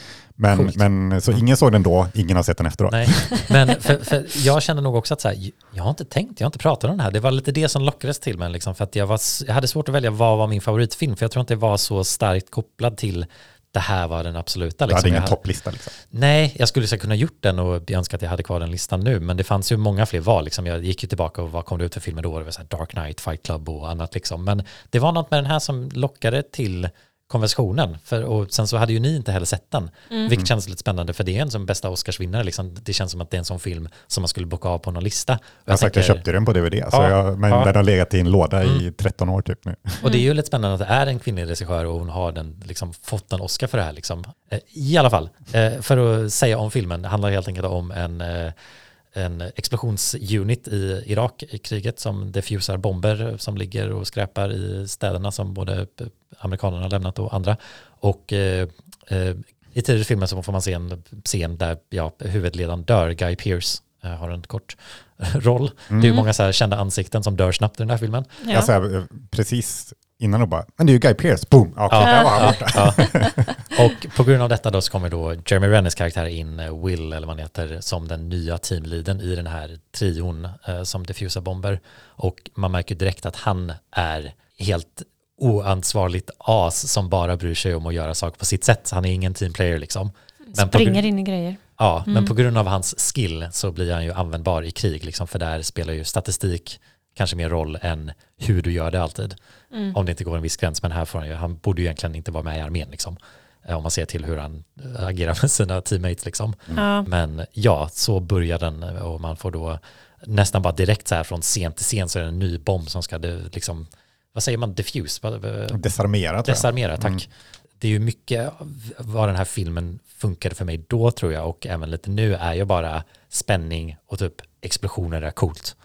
B: Men,
D: Coolt.
B: men så ingen såg den då, ingen har sett den efteråt.
D: Nej, men för, för jag kände nog också att så här, jag har inte tänkt, jag har inte pratat om den här. Det var lite det som lockades till mig, liksom, för att jag, var, jag hade svårt att välja vad var min favoritfilm, för jag tror inte det var så starkt kopplad till det här var den absoluta.
B: Du
D: Liksom.
B: hade ingen
D: Jag hade-
B: topplista liksom.
D: Nej, jag skulle kunna gjort den och jag önskar att jag hade kvar den listan nu, men det fanns ju många fler val. Liksom. Jag gick ju tillbaka och vad kom det ut för filmer då? Det var så Dark Knight, Fight Club och annat. Liksom. Men det var något med den här som lockade till konversationen. För, och sen så hade ju ni inte heller sett den, vilket känns lite spännande för det är en som bästa Oscarsvinnare. Liksom. Det känns som att det är en sån film som man skulle bocka av på någon lista. Och
B: Jag, jag
D: tänker-
B: köpte den på DVD, så
D: Ja,
B: jag, men
D: ja.
B: den har legat i en låda i
D: Mm.
B: 13 år typ nu.
D: Och det är ju lite spännande att det är en kvinnlig regissör och hon har den, liksom, fått en Oscar för det här. Liksom. Eh, I alla fall, eh, för att säga om filmen, det handlar helt enkelt om en, eh, en explosionsunit i Irak i kriget som diffusar bomber som ligger och skräpar i städerna som både amerikanerna har lämnat och andra. Och eh, eh, i tidigare filmer så får man se en scen där ja, huvudledaren dör, Guy Pearce eh, har en kort roll. Det är ju många så här kända ansikten som dör snabbt i den här filmen.
C: Ja.
B: Jag så här, eh, precis innan och bara, men det är ju Guy Pearce, boom, ja, okej,
D: Ja.
B: där var han borta.
D: Ja. Och på grund av detta då så kommer då Jeremy Rennes karaktär in, eh, Will eller vad han heter, som den nya teamleadern i den här trion eh, som diffusar bomber. Och man märker direkt att han är helt oansvarligt as som bara bryr sig om att göra saker på sitt sätt. Han är ingen teamplayer liksom. Men
C: Springer in i grejer.
D: ja, men på grund av hans skill så blir han ju användbar i krig, liksom, för där spelar ju statistik kanske mer roll än hur du gör det alltid. Om det inte går en viss gräns, men här får han ju, han borde ju egentligen inte vara med i armén liksom. Eh, Om man ser till hur han eh, agerar med sina teammates liksom.
C: Ja.
D: Men ja, så börjar den eh, och man får då nästan bara direkt så här från scen till scen så är det en ny bomb som ska det, liksom, vad säger man, diffuse?
B: Desarmera.
D: Desarmera, tack. Det är ju mycket av vad den här filmen funkade för mig då tror jag och även lite nu är ju bara spänning och typ explosioner är coolt.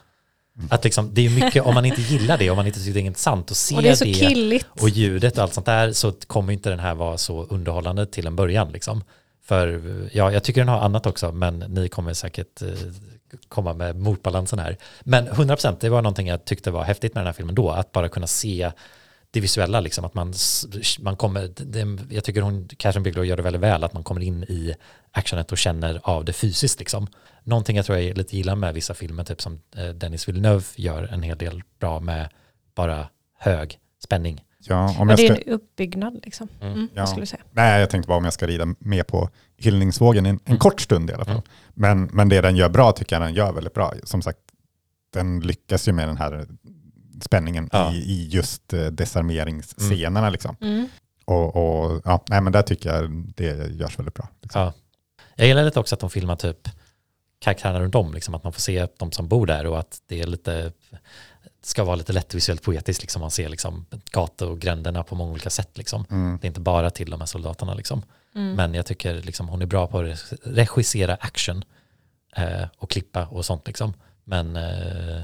D: Att liksom, det är mycket, om man inte gillar det, om man inte tycker det är intressant och ser
C: Och det är så killigt.
D: och ljudet och allt sånt där så kommer inte den här vara så underhållande till en början liksom. För ja, jag tycker den har annat också, men ni kommer säkert eh, komma med motbalansen här. Men 100% det var någonting jag tyckte var häftigt med den här filmen då, att bara kunna se det visuella, liksom, att man, man kommer, det, jag tycker hon, Catherine Bigelow gör det väldigt väl, att man kommer in i actionet och känner av det fysiskt. Liksom. Någonting jag tror jag lite gillar med vissa filmer, typ som eh, Dennis Villeneuve gör en hel del bra med bara hög spänning.
B: Ja, om
C: Och
B: jag
C: det är
B: ska,
C: en uppbyggnad liksom. Mm,
B: Ja.
C: jag skulle säga.
B: nej, jag tänkte bara om jag ska rida med på hyllningsvågen en, en kort stund i alla fall.
D: Mm.
B: Men, men det den gör bra tycker jag den gör väldigt bra. Som sagt, den lyckas ju med den här spänningen
D: Ja.
B: i, i just eh, desarmeringsscenerna. Liksom.
C: Mm.
B: Och, och ja, nej, men där tycker jag det görs väldigt bra. Liksom.
D: Ja. Jag gillar lite också att de filmar typ karaktärerna runt om, liksom, att man får se de som bor där och att det är lite ska vara lite lätt visuellt poetiskt, liksom man ser liksom gatogränderna på många olika sätt. Liksom.
B: Mm.
D: Det är inte bara till de här soldaterna. Liksom. Men jag tycker liksom, hon är bra på att regissera action eh, och klippa och sånt. Liksom. Men eh,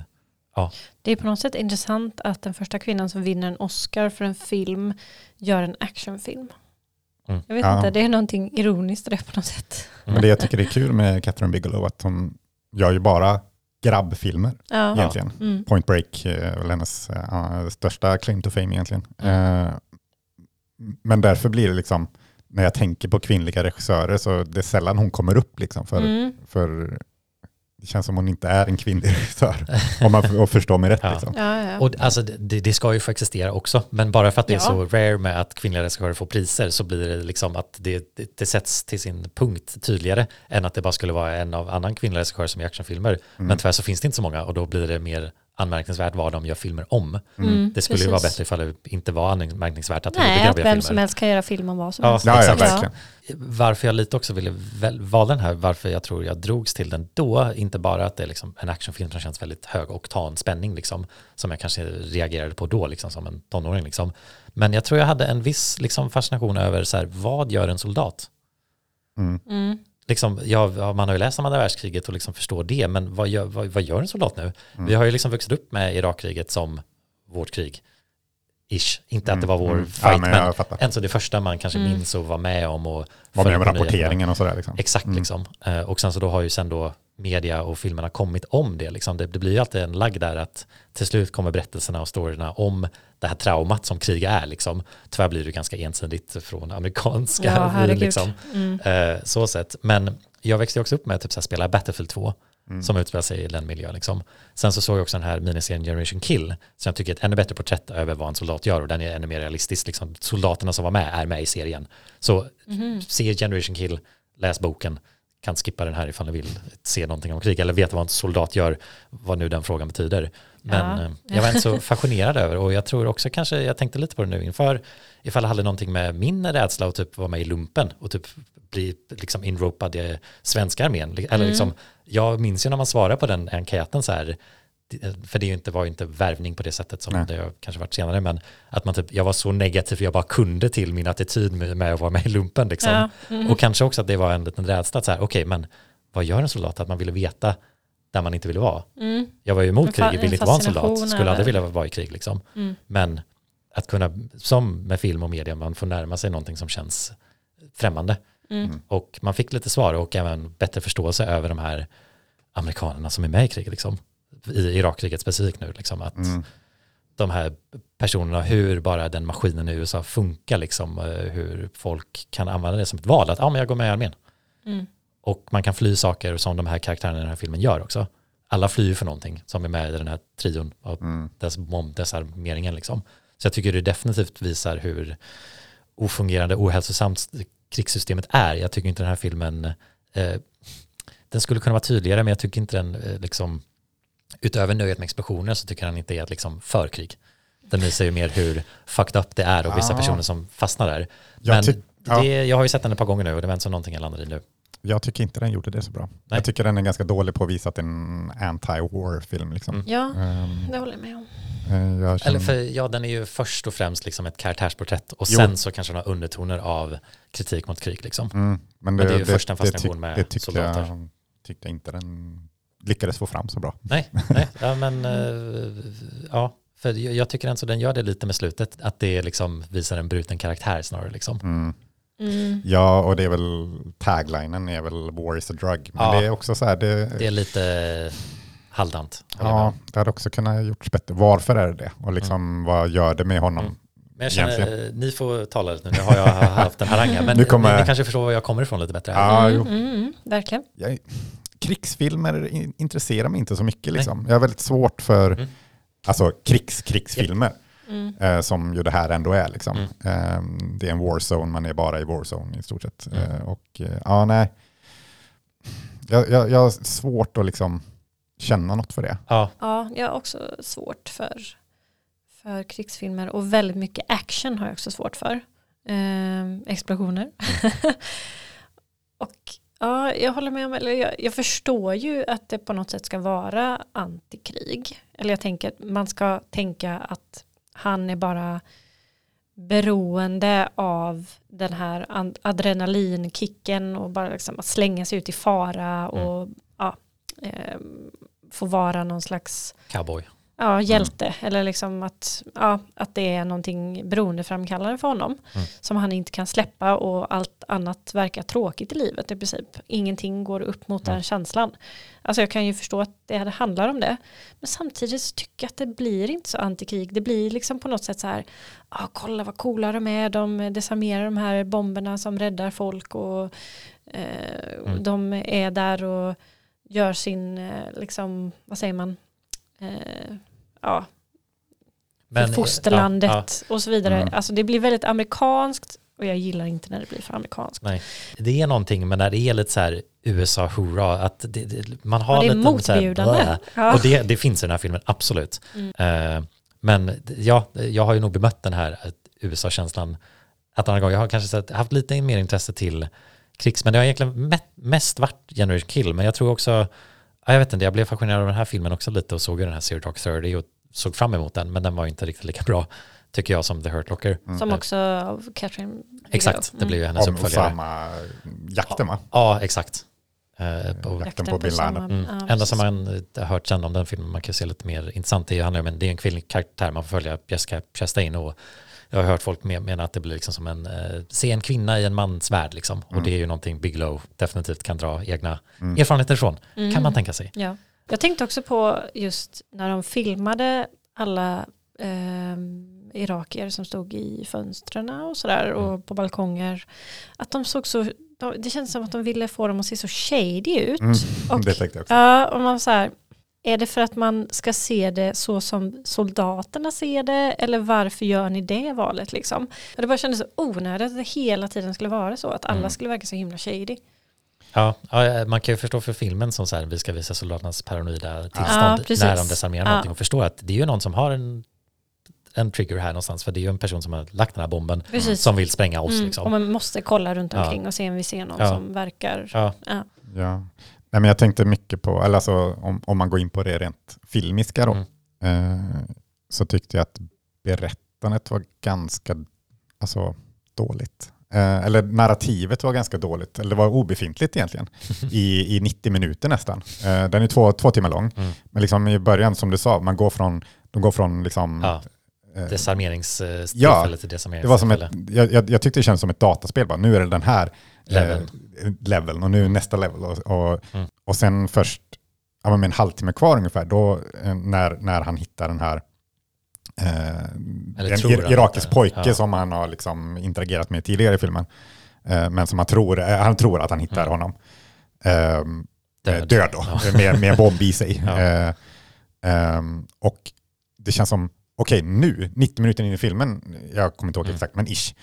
C: Det är på något sätt intressant att den första kvinnan som vinner en Oscar för en film gör en actionfilm.
D: Mm.
C: Jag vet
B: Ja.
C: inte, det är någonting ironiskt i det på något sätt.
B: Men det jag tycker är kul med Catherine Bigelow att hon gör ju bara grabbfilmer
C: Ja.
B: egentligen.
C: Mm.
B: Point Break är väl hennes eh, största claim to fame egentligen.
D: Mm.
B: Eh, men därför blir det liksom, när jag tänker på kvinnliga regissörer så det är sällan hon kommer upp liksom för,
C: Mm.
B: för det känns som hon inte är en kvinnlig regissör. om man förstår mig rätt.
D: Ja.
B: Liksom.
C: Ja, ja.
D: Och alltså, det, det ska ju få existera också, men bara för att det är så rare med att kvinnliga regissörer får priser så blir det liksom att det, det, det sätts till sin punkt tydligare än att det bara skulle vara en av annan kvinnliga regissörer som gör actionfilmer. Men tyvärr så finns det inte så många och då blir det mer anmärkningsvärt vad de gör filmer om.
C: Mm,
D: Det skulle ju vara
C: precis.
D: bättre ifall det inte var anmärkningsvärt att
C: Nej, att vem
D: filmer.
C: som helst kan göra film om vad som
D: Ja,
C: helst.
B: Ja, ja, verkligen.
D: Varför jag lite också ville valde den här, varför jag tror jag drogs till den då, inte bara att det är liksom en actionfilm som känns väldigt hög oktan spänning, liksom, som jag kanske reagerade på då, liksom, som en tonåring. Liksom. Men jag tror jag hade en viss liksom, fascination över så här, vad gör en soldat?
B: Mm.
C: Mm.
D: Liksom, ja, man har ju läst om andra världskriget och liksom förstår det, men vad gör, vad, vad gör en soldat nu?
B: Mm.
D: Vi har ju liksom vuxit upp med Irakkriget som vårt krig. Ish. Inte att det var vår
B: Mm.
D: fight,
B: Ja, men
D: men, ändå det första man kanske
C: Mm.
D: minns och var med om och
B: Var med om rapporteringen och sådär. Liksom.
D: Exakt
B: Mm.
D: liksom. Eh, Och sen så då har ju sen då media och filmerna kommit om det. Liksom. Det, det blir ju alltid en lagg där att till slut kommer berättelserna och storyerna om det här traumat som krig är. Liksom. Tyvärr blir det ganska ensidigt från amerikanska
C: Ja,
D: liksom.
C: Mm.
D: Eh, så sett. Men jag växte också upp med att typ, så här, spela Battlefield 2
B: Mm.
D: som utspelar sig i den miljön. Liksom. Sen så såg jag också den här miniserien Generation Kill som jag tycker är ett ännu bättre porträtt över vad en soldat gör och den är ännu mer realistisk. Liksom. Soldaterna som var med är med i serien. Så
C: Mhm.
D: se Generation Kill, läs boken, kan skippa den här ifall ni vill se någonting om krig eller veta vad en soldat gör, vad nu den frågan betyder. Men
C: Ja.
D: eh, jag var inte så fascinerad över och jag tror också kanske, jag tänkte lite på det nu inför, ifall det hade någonting med min rädsla att typ vara med i lumpen och typ bli liksom inropad i svenska armén. Eller
C: Mm.
D: liksom, jag minns ju när man svarar på den enkäten så här, för det inte, var ju inte värvning på det sättet som
B: Nej.
D: det har kanske varit senare, men att man typ, jag var så negativ för jag bara kunde till min attityd med, med att vara med i lumpen. Liksom.
C: Ja. Mm.
D: Och kanske också att det var en liten rädsla, att så här, okej, men vad gör en soldat? Att man ville veta där man inte ville vara.
C: Mm.
D: Jag var ju emot krig, ville inte vara en soldat, skulle aldrig vilja vara i krig. Liksom.
C: Mm.
D: Men att kunna, som med film och media, man får närma sig någonting som känns främmande.
C: Mm.
D: Och man fick lite svar och även bättre förståelse över de här amerikanerna som är med i kriget, liksom. i Irakkriget specifikt nu. Liksom, att
B: Mm.
D: de här personerna, hur bara den maskinen i USA funkar, liksom, eh, hur folk kan använda det som ett val, att ja, men jag går med i armén. Och man kan fly saker som de här karaktärerna i den här filmen gör också. Alla flyr för någonting som är med i den här trion av
B: Mm.
D: dess bombdesarmeringen. Liksom. Så jag tycker det definitivt visar hur ofungerande, ohälsosamt krigssystemet är. Jag tycker inte den här filmen, eh, den skulle kunna vara tydligare, men jag tycker inte den, eh, liksom, utöver nöjet med explosioner så tycker jag den inte är ett liksom, förkrig. Den visar ju mer hur fucked up det är och vissa
B: Ja.
D: personer som fastnar där.
B: Jag,
D: Men
B: ty ja,
D: det, jag har ju sett den ett par gånger nu och det var inte så någonting jag landade i nu.
B: Jag tycker inte den gjorde det så bra.
D: Nej.
B: Jag tycker den är ganska dålig på att visa att det är en anti-war-film. Liksom.
D: Mm.
C: Ja,
B: Ehm,
C: det håller jag med om.
B: eh, jag känner,
D: Eller för ja, den är ju först och främst liksom ett karaktärsporträtt och
B: Jo.
D: sen så kanske den har undertoner av kritik mot krig liksom.
B: mm, men
D: det är ju först en
B: det,
D: fascination med
B: det tyckte
D: soldater.
B: jag, tyckte inte den lyckades få fram så bra.
D: Nej, nej, ja men eh, ja, för jag, jag tycker ändå den gör det lite med slutet, att det liksom visar en bruten karaktär snarare liksom.
B: Mm.
C: Mm.
B: Ja, och det är väl taglinen är väl war is a drug. Men
D: Ja.
B: det är också så här, det,
D: Det är lite halvdant.
B: ja, det hade också kunnat gjorts bättre. Varför är det det? Och liksom vad gör det med honom?
D: Mm. Men jag känner,
B: Egentligen.
D: eh, ni får tala lite nu, nu har jag haft en harang här, men
B: Nu kommer-
D: ni, ni kanske förstår var jag kommer ifrån lite bättre.
B: Ja,
C: Mm, mm, mm, verkligen.
B: jag, krigsfilmer in- intresserar mig inte så mycket. Liksom. Jag har väldigt svårt för
D: Mm.
B: alltså, krigs, krigsfilmer.
C: Mm.
B: Eh, som ju det här ändå är. Liksom.
D: Mm.
B: Eh, det är en warzone, man är bara i warzone i stort sett.
D: Mm.
B: Eh, och eh, ja, nej. Jag, jag, jag har svårt att liksom känna något för det.
D: Ja,
C: Ja, jag har också svårt för, för krigsfilmer och väldigt mycket action har jag också svårt för. Ehm, explosioner. och Ja, jag håller med om, eller jag, jag förstår ju att det på något sätt ska vara antikrig. Eller jag tänker att man ska tänka att han är bara beroende av den här adrenalinkicken och bara liksom att slänga sig ut i fara och ja, eh, få vara någon slags
D: Cowboy.
C: Ja, hjälte. Eller liksom att, ja, att det är någonting beroendeframkallande för honom.
D: Mm.
C: Som han inte kan släppa och allt annat verkar tråkigt i livet i princip. Ingenting går upp mot den känslan. Alltså jag kan ju förstå att det handlar om det. Men samtidigt så tycker jag att det blir inte så antikrig. Det blir liksom på något sätt så här, ah, kolla vad coola de är. De desarmerar de här bomberna som räddar folk och eh,
D: Mm.
C: de är där och gör sin, eh, liksom, vad säger man, eh, ja,
D: Men,
C: för fosterlandet
D: ja, ja.
C: och så vidare.
B: Mm.
C: Alltså det blir väldigt amerikanskt och jag gillar inte när det blir för amerikanskt.
D: Nej, det är någonting men när det är lite så här USA hurra att det, det, man har
C: Ja, det är
D: lite så här.
C: Ja.
D: Och det, det finns i den här filmen, absolut.
C: Mm.
D: Eh, men ja, jag har ju nog bemött den här eh, USA-känslan ett annat gång. Jag har kanske sett, haft lite mer intresse till krigs, men det har egentligen me- mest varit Generation Kill, men jag tror också, ja, jag vet inte, jag blev fascinerad av den här filmen också lite och såg ju den här Zero Dark Thirty och såg fram emot den, men den var ju inte riktigt lika bra, tycker jag, som The Hurt Locker.
C: Som också av Catherine
D: Exakt, det
C: Mm.
D: blir ju hennes
B: Om
D: uppföljare.
B: Osama, jakten va?
D: Ja, exakt. Eh, och
B: Jakten på bin Laden.
D: Mm.
C: Ja,
D: Enda som man eh, har hört sen om den filmen, man kan se lite mer intressant, det handlar om en, det är en kvinnlig karaktär, man får följa Jessica Chastain och jag har hört folk mena att det blir liksom som en, eh, se en kvinna i en mans värld liksom. Och det är ju någonting Bigelow definitivt kan dra egna erfarenheter ifrån, kan man tänka sig.
C: Ja. Jag tänkte också på just när de filmade alla eh, irakier som stod i fönstren och sådär
D: Mm.
C: och på balkonger. Att de såg så, de, det känns som att de ville få dem att se så shady ut.
B: Mm,
C: Och-
B: det tänkte jag också.
C: Ja, och man så här, är det för att man ska se det så som soldaterna ser det eller varför gör ni det valet liksom? Det bara kändes så onödigt att det hela tiden skulle vara så att alla
D: Mm.
C: skulle verka så himla shady.
D: Ja, ja, man kan ju förstå för filmen som så här, vi ska visa soldaternas paranoida
C: Ja,
D: tillstånd
C: precis.
D: när de desarmerar
C: Ja.
D: någonting och förstå att det är ju någon som har en, en trigger här någonstans, för det är ju en person som har lagt den här bomben
C: Precis.
D: som vill spränga oss
C: Mm,
D: liksom.
C: Och man måste kolla runt
D: Ja.
C: omkring och se om vi ser någon
D: Ja.
C: som verkar.
D: Ja,
C: Ja.
B: Ja. Nej, men jag tänkte mycket på, eller alltså, om, om man går in på det rent filmiska då,
D: Mm.
B: eh, så tyckte jag att berättandet var ganska alltså, dåligt. Eh, eller narrativet var ganska dåligt, eller det var obefintligt egentligen, i, i 90 minuter nästan. Eh, den är två, två timmar lång,
D: Mm.
B: men liksom i början som du sa, man går från, de går från liksom,
D: ja.
B: eh,
D: till
B: det var som ett,
D: desarmeringstillfälle.
B: jag, jag, jag tyckte det kändes som ett dataspel. Bara. Nu är det den här
D: Leveln.
B: eh, leveln och nu nästa level. Och, och,
D: Mm.
B: och sen först, ja, med en halvtimme kvar ungefär, då eh, när, när han hittar den här eh, en ir-
D: han
B: irakisk pojke
D: ja.
B: som han har liksom interagerat med tidigare i filmen. Eh, men som han tror, eh, han tror att han hittar
D: Mm.
B: honom. Eh,
D: Död.
B: död, då,
D: Ja.
B: med, med en bomb i sig.
D: Ja.
B: Eh, ehm, och det känns som, okej nu, 90 minuter in i filmen, jag kommer inte ihåg
D: Mm.
B: exakt, men ish.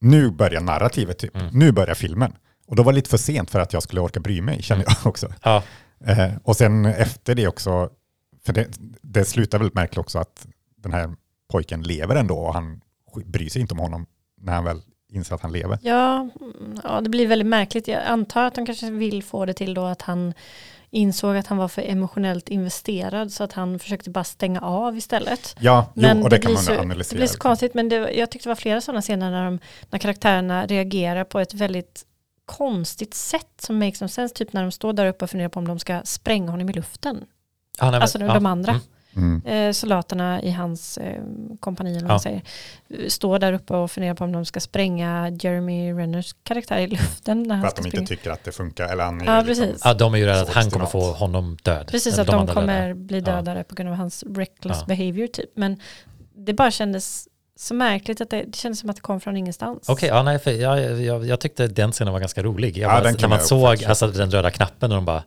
B: Nu börjar narrativet typ,
D: Mm.
B: nu börjar filmen. Och då var det lite för sent för att jag skulle orka bry mig, känner
D: Mm.
B: jag också.
D: Ja,
B: Eh, och sen efter det också, för det, det slutar väldigt märkligt också att den här pojken lever ändå och han bryr sig inte om honom när han väl inser att han lever.
C: Ja, mm, ja, det blir väldigt märkligt. Jag antar att de kanske vill få det till då att han insåg att han var för emotionellt investerad så att han försökte bara stänga av istället.
B: Ja, jo,
C: Men
B: och det,
C: det,
B: kan man
C: så, det
B: analysera.
C: blir så konstigt men det, jag tyckte det var flera sådana scener när, de, när karaktärerna reagerar på ett väldigt konstigt sätt som makes no sense, typ när de står där uppe och funderar på om de ska spränga honom i luften.
D: ja, nej, men-
C: Alltså de,
D: ja.
C: de andra.
D: Mm.
B: Mm.
C: eh, soldaterna i hans eh, kompani, eller vad
D: Ja.
C: man säger, står där uppe och funderar på om de ska spränga Jeremy Renners karaktär i luften när han
B: För att
C: ska
B: de inte
C: springa.
B: tycker att det funkar. Eller han är
C: Ja,
B: liksom-
C: precis.
D: Ja, de är ju rädda att han kommer få honom död.
C: Precis, att de,
D: andra
C: kommer
D: döda.
C: bli dödade på grund av hans reckless
D: Ja.
C: behavior typ. Men det bara kändes så märkligt att det, det kändes som att det kom från ingenstans.
D: Okej, ja, nej, för jag, jag, jag tyckte den scenen var ganska rolig. Jag
B: Ja, den
D: när
B: kan
D: man
B: jag
D: såg alltså, den röda knappen och de bara,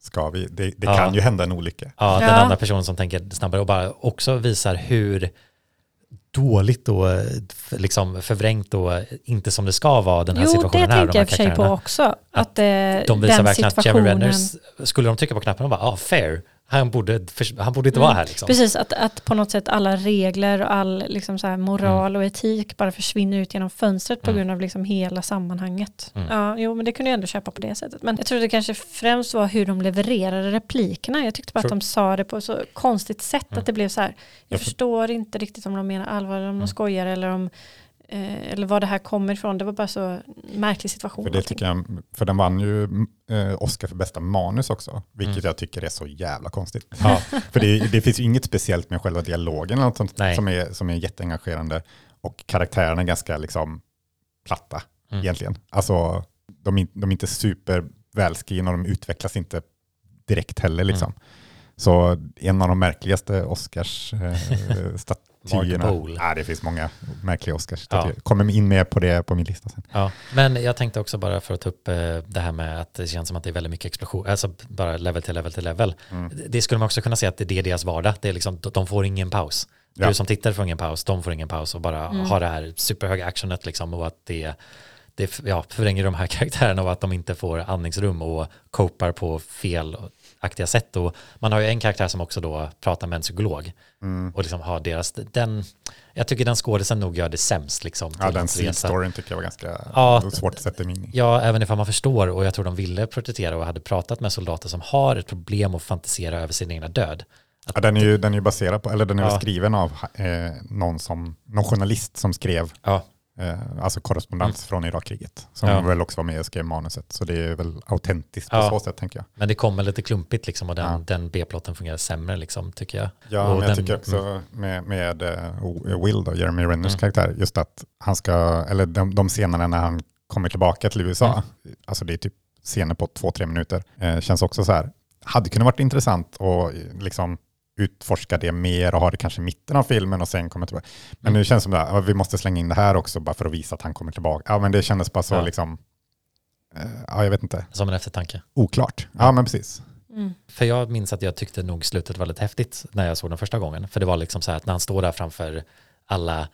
B: Ska vi? Det, det
D: Ja.
B: kan ju hända en olycka.
D: ja, den
C: Ja.
D: andra personen som tänker snabbare och bara också visar hur dåligt och eh, liksom förvrängt och inte som det ska vara den här
C: Jo, det
D: situationen här. och
C: tänker
D: de här
C: jag för sig på också. Att, eh,
D: De visar
C: den
D: verkligen att Jeremy
C: situationen,
D: Renner, skulle de trycka på knappen och bara, ja, ah, fair. Han borde, han borde inte vara här liksom.
C: Precis, att, att på något sätt alla regler och all liksom så moral och etik bara försvinner ut genom fönstret på
D: Mm.
C: grund av liksom hela sammanhanget.
D: Mm.
C: Ja, jo, men det kunde jag ändå köpa på det sättet. Men jag tror det kanske främst var hur de levererade replikerna. Jag tyckte bara att de sa det på så konstigt sätt
D: Mm.
C: att det blev så här. Jag
B: Jag för-
C: förstår inte riktigt om de menar allvar om
D: Mm.
C: de skojar eller om eh, eller var det här kommer ifrån. Det var bara så märklig situation.
B: För det
C: allting.
B: tycker jag, för den vann ju eh, Oscar för bästa manus också, vilket
D: Mm.
B: jag tycker är så jävla konstigt.
D: Ja,
B: För det, det finns ju inget speciellt med själva dialogen eller något sånt
D: Nej.
B: som är, som är jätteengagerande. Och karaktärerna är ganska liksom platta
D: Mm.
B: egentligen. Alltså, de, är- de är inte super välskrivna och de utvecklas inte direkt heller. Liksom.
D: Mm.
B: Så en av de märkligaste Oscars-statyerna.
D: Mark Bowl.
B: ja, det finns många märkliga
D: Ja.
B: Oscars-statyer. Kommer in mer på det på min lista sen.
D: ja. Men jag tänkte också bara för att ta upp eh, det här med att det känns som att det är väldigt mycket explosion, alltså bara level till level till level.
B: Mm.
D: Det skulle man också kunna säga att det är deras vardag. Det är liksom, de får ingen paus.
B: Ja.
D: Du som tittar får ingen paus, de får ingen paus och bara har det här superhöga actionet liksom och att det, det ja, förvränger de här karaktärerna och att de inte får andningsrum och kopar på felaktiga sätt. Och man har ju en karaktär som också då pratar med en psykolog
B: Mm.
D: och liksom har deras, den, jag tycker den skådisen nog gör det sämst liksom.
B: Ja, den storyn tycker jag var ganska
D: Ja.
B: svårt att sätta mig in i.
D: Ja, även ifall man förstår och jag tror de ville protestera och hade pratat med soldater som har ett problem att fantisera över sin egna död.
B: Ja, den är ju den är baserad på, eller den är
D: Ja.
B: skriven av eh, någon, som, någon journalist som skrev
D: Ja,
B: eh, alltså korrespondens från Irakkriget. Som
D: Mm. Ja.
B: väl också var med och skrev manuset. Så det är väl autentiskt på
D: Ja.
B: så sätt tänker jag.
D: men det kommer lite klumpigt liksom och den,
B: Ja.
D: den B-plotten fungerar sämre liksom tycker jag.
B: Ja,
D: Och
B: men jag
D: den-
B: tycker också med, med eh, Will, då, Jeremy Renners
D: Mm.
B: karaktär, just att han ska, eller de, de scenerna när han kommer tillbaka till USA,
D: Mm.
B: alltså det är typ scener på två, tre minuter, eh, känns också så här, hade kunnat varit intressant och liksom utforska det mer och ha det kanske i mitten av filmen och sen komma tillbaka. Men
D: Mm.
B: nu känns det som att vi måste slänga in det här också bara för att visa att han kommer tillbaka. Ja, men det kändes bara så
D: Ja.
B: liksom, eh, ja, jag vet inte,
D: Som en eftertanke.
B: oklart. Ja, men precis.
C: Mm.
D: För jag minns att jag tyckte nog slutet var lite häftigt när jag såg den första gången. För det var liksom så här att när han står där framför alla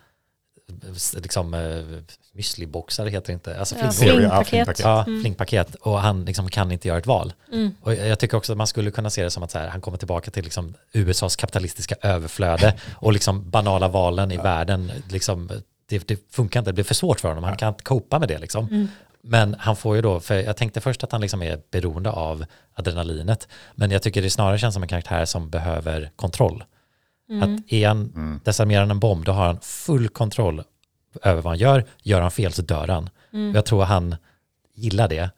D: liksom uh, müsliboxar heter det inte, alltså
C: Ja,
B: ja,
C: flingpaket.
B: flingpaket.
D: Ja,
C: Mm.
D: flingpaket och han liksom kan inte göra ett val.
C: Mm.
D: Och jag tycker också att man skulle kunna se det som att så här, han kommer tillbaka till liksom USAs kapitalistiska överflöde och liksom banala valen i världen. Liksom, det, det funkar inte, det blir för svårt för honom, han kan inte copa med det. Liksom.
C: Mm.
D: Men han får ju då, för jag tänkte först att han liksom är beroende av adrenalinet, men jag tycker det snarare känns som en karaktär som behöver kontroll.
C: Mm.
D: Att är han
B: Mm.
D: desarmerar han en bomb, då har han full kontroll över vad han gör. Gör han fel så dör han.
C: Mm.
D: Jag tror han gillar det.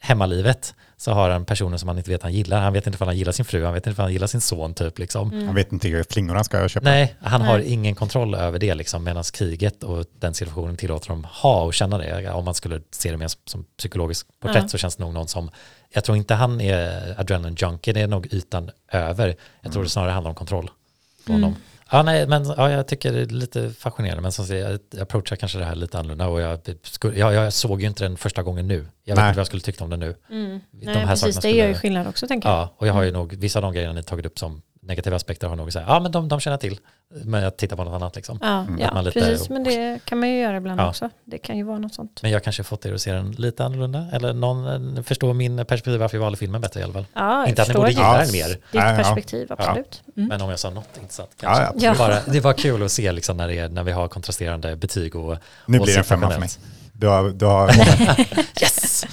D: Hemmalivet så har han personer som han inte vet han gillar. Han vet inte om han gillar sin fru, han vet inte om han gillar sin son typ liksom.
C: Mm.
B: Han vet inte hur flingor han ska köpa.
D: Nej, han har
C: Nej.
D: ingen kontroll över det liksom, medan kriget och den situationen tillåter dem ha och känna det. Om man skulle se det mer som, psykologiskt porträtt
C: Ja.
D: så känns det nog någon som, jag tror inte han är adrenaline junkie, det är nog ytan över. Jag tror det snarare handlar om kontroll på
C: Mm.
D: honom. Ja, nej, men ja, jag tycker det är lite fascinerande, men som säger, jag approachar kanske det här lite annorlunda och jag, jag, jag såg ju inte den första gången nu. Jag vet
B: Nej.
D: inte vad jag skulle tyckt om den nu.
C: Mm.
D: De
C: Nej,
D: här
C: precis,
D: sakerna
C: det gör ju skillnad också tänker jag.
D: Ja, och jag har ju nog, vissa av de grejerna ni tagit upp som negativa aspekter har nog sagt, ja men de, de känner till, men jag tittar på något annat liksom.
C: Ja,
B: Mm.
C: ja
D: lite-
C: precis, men det kan man ju göra ibland
D: Ja.
C: också. Det kan ju vara något sånt.
D: Men jag kanske fått er att se den lite annorlunda, eller någon eh, förstår min perspektiv varför jag valde filmen bättre i alla fall.
C: Ja,
D: Inte att ni borde gilla den mer,
C: ditt perspektiv, absolut. Mm.
D: men om jag sa något
B: Ja,
D: kanske.
B: ja, absolut.
C: Ja.
D: Det, bara, det var kul att se liksom när, det är, när vi har kontrasterande betyg och
B: Nu
D: och
B: blir det en femma för mig. Du har, du har,
D: Yes!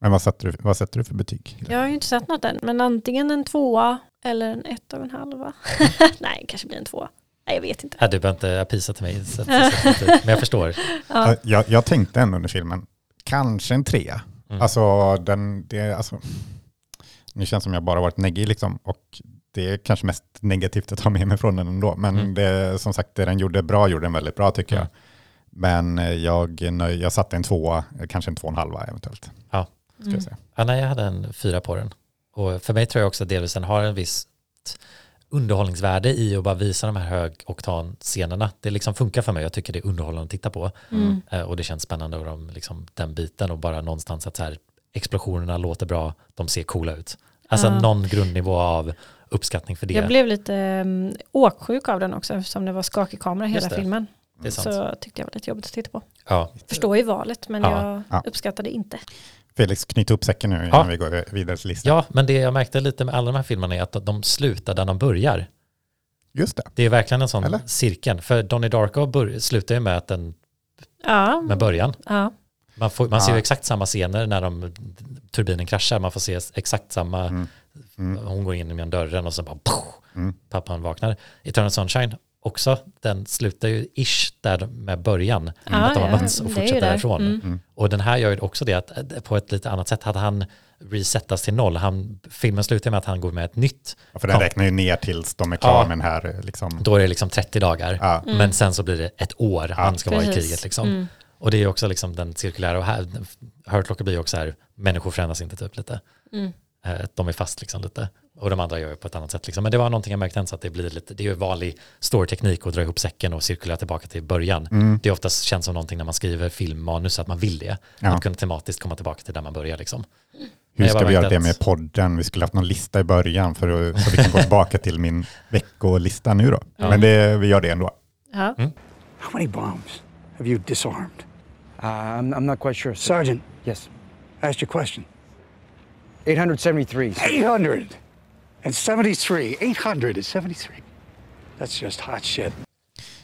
B: men vad sätter, du, vad sätter du för betyg?
C: Jag har ju inte sett något än, men antingen en tvåa eller en ett och en halva. Nej, kanske blir en tvåa. Nej, jag vet inte.
D: Ja, du behöver inte pisa till mig, så att- så men jag förstår.
C: Ja.
B: Jag, jag tänkte ändå under filmen, kanske en trea.
D: Mm.
B: Alltså, den, det, alltså, nu känns det som jag bara varit neggig liksom. Och det är kanske mest negativt att ta med mig från den ändå. Men
D: Mm.
B: det, som sagt, det den gjorde bra gjorde den väldigt bra tycker
D: Mm.
B: jag. Men eh, jag, är nöjd- jag satte en tvåa, kanske en två och en halva eventuellt.
D: Ja.
B: Ska jag säga.
D: Ja, nej, jag hade en fyra på den. Och för mig tror jag också att delvis den har en viss underhållningsvärde i att bara visa de här högoktan-scenerna. Det liksom funkar för mig, jag tycker det är underhållande att titta på.
C: Mm.
D: Eh, Och det känns spännande och de, liksom, den biten och bara någonstans att så här, explosionerna låter bra, de ser coola ut. Alltså
C: Ja.
D: någon grundnivå av uppskattning för det.
C: Jag blev lite um, åksjuk av den också eftersom det var skakig kamera hela filmen.
D: det är sant.
C: Så tyckte jag var lite jobbigt att titta på.
D: Ja,
C: Förstår ju valet men
D: Ja.
C: jag
B: Ja.
C: uppskattade inte.
B: Felix, knyt upp säcken nu innan
D: Ja.
B: vi går vidare till listan.
D: Ja, men det jag märkte lite med alla de här filmerna är att de slutar där de börjar.
B: Just det.
D: Det är verkligen en sån
B: Eller?
D: cirkel. För Donnie Darko bör, slutar ju med, att den,
C: Ja,
D: med början.
C: ja.
D: Man, får, man ser ju
B: Ja.
D: exakt samma scener när de, turbinen kraschar. Man får se exakt samma,
B: Mm. Mm.
D: hon går in genom dörren och så bara poff,
B: Mm.
D: pappan vaknar. Eternal Sunshine också, den slutar ju ish där med början.
C: Ja,
D: att de har mötts och fortsätter
C: där.
D: därifrån.
C: Mm.
B: Mm.
D: Och den här gör ju också det att eh, på ett lite annat sätt hade han resettas till noll. Han, filmen slutar med att han går med ett nytt.
B: Ja, för den räknar ju ner tills de är klara
D: Ja.
B: med den här eh, liksom.
D: Då är det liksom 30 dagar.
B: Ja.
D: Men sen så blir det ett år han ska vara i
C: Precis.
D: kriget liksom.
C: Mm.
D: Och det är också liksom den cirkulära, och här, Hurt Locker blir också här, människor förändras inte typ lite.
C: Mm.
D: Eh, De är fast liksom lite. Och de andra gör ju på ett annat sätt liksom. Men det var någonting jag märkte ens att det blir lite, det är ju vanlig storyteknik att dra ihop säcken och cirkulera tillbaka till början.
B: Mm.
D: Det är oftast känns som någonting när man skriver filmmanus att man vill det.
B: Ja.
D: Att kunna tematiskt komma tillbaka till där man börjar liksom.
B: Hur ska vi göra det med podden? Vi skulle haft någon lista i början för att, så vi kan gå tillbaka till min veckolista nu då.
D: Ja.
B: Men det, vi gör det ändå.
C: Ja.
G: How many bombs have you disarmed?
H: Uh, I'm, I'm not quite sure.
G: Sergeant,
H: Yes.
G: ask your question.
H: 873. sir.
G: 800 and 73. 800 and 73. That's just hot shit.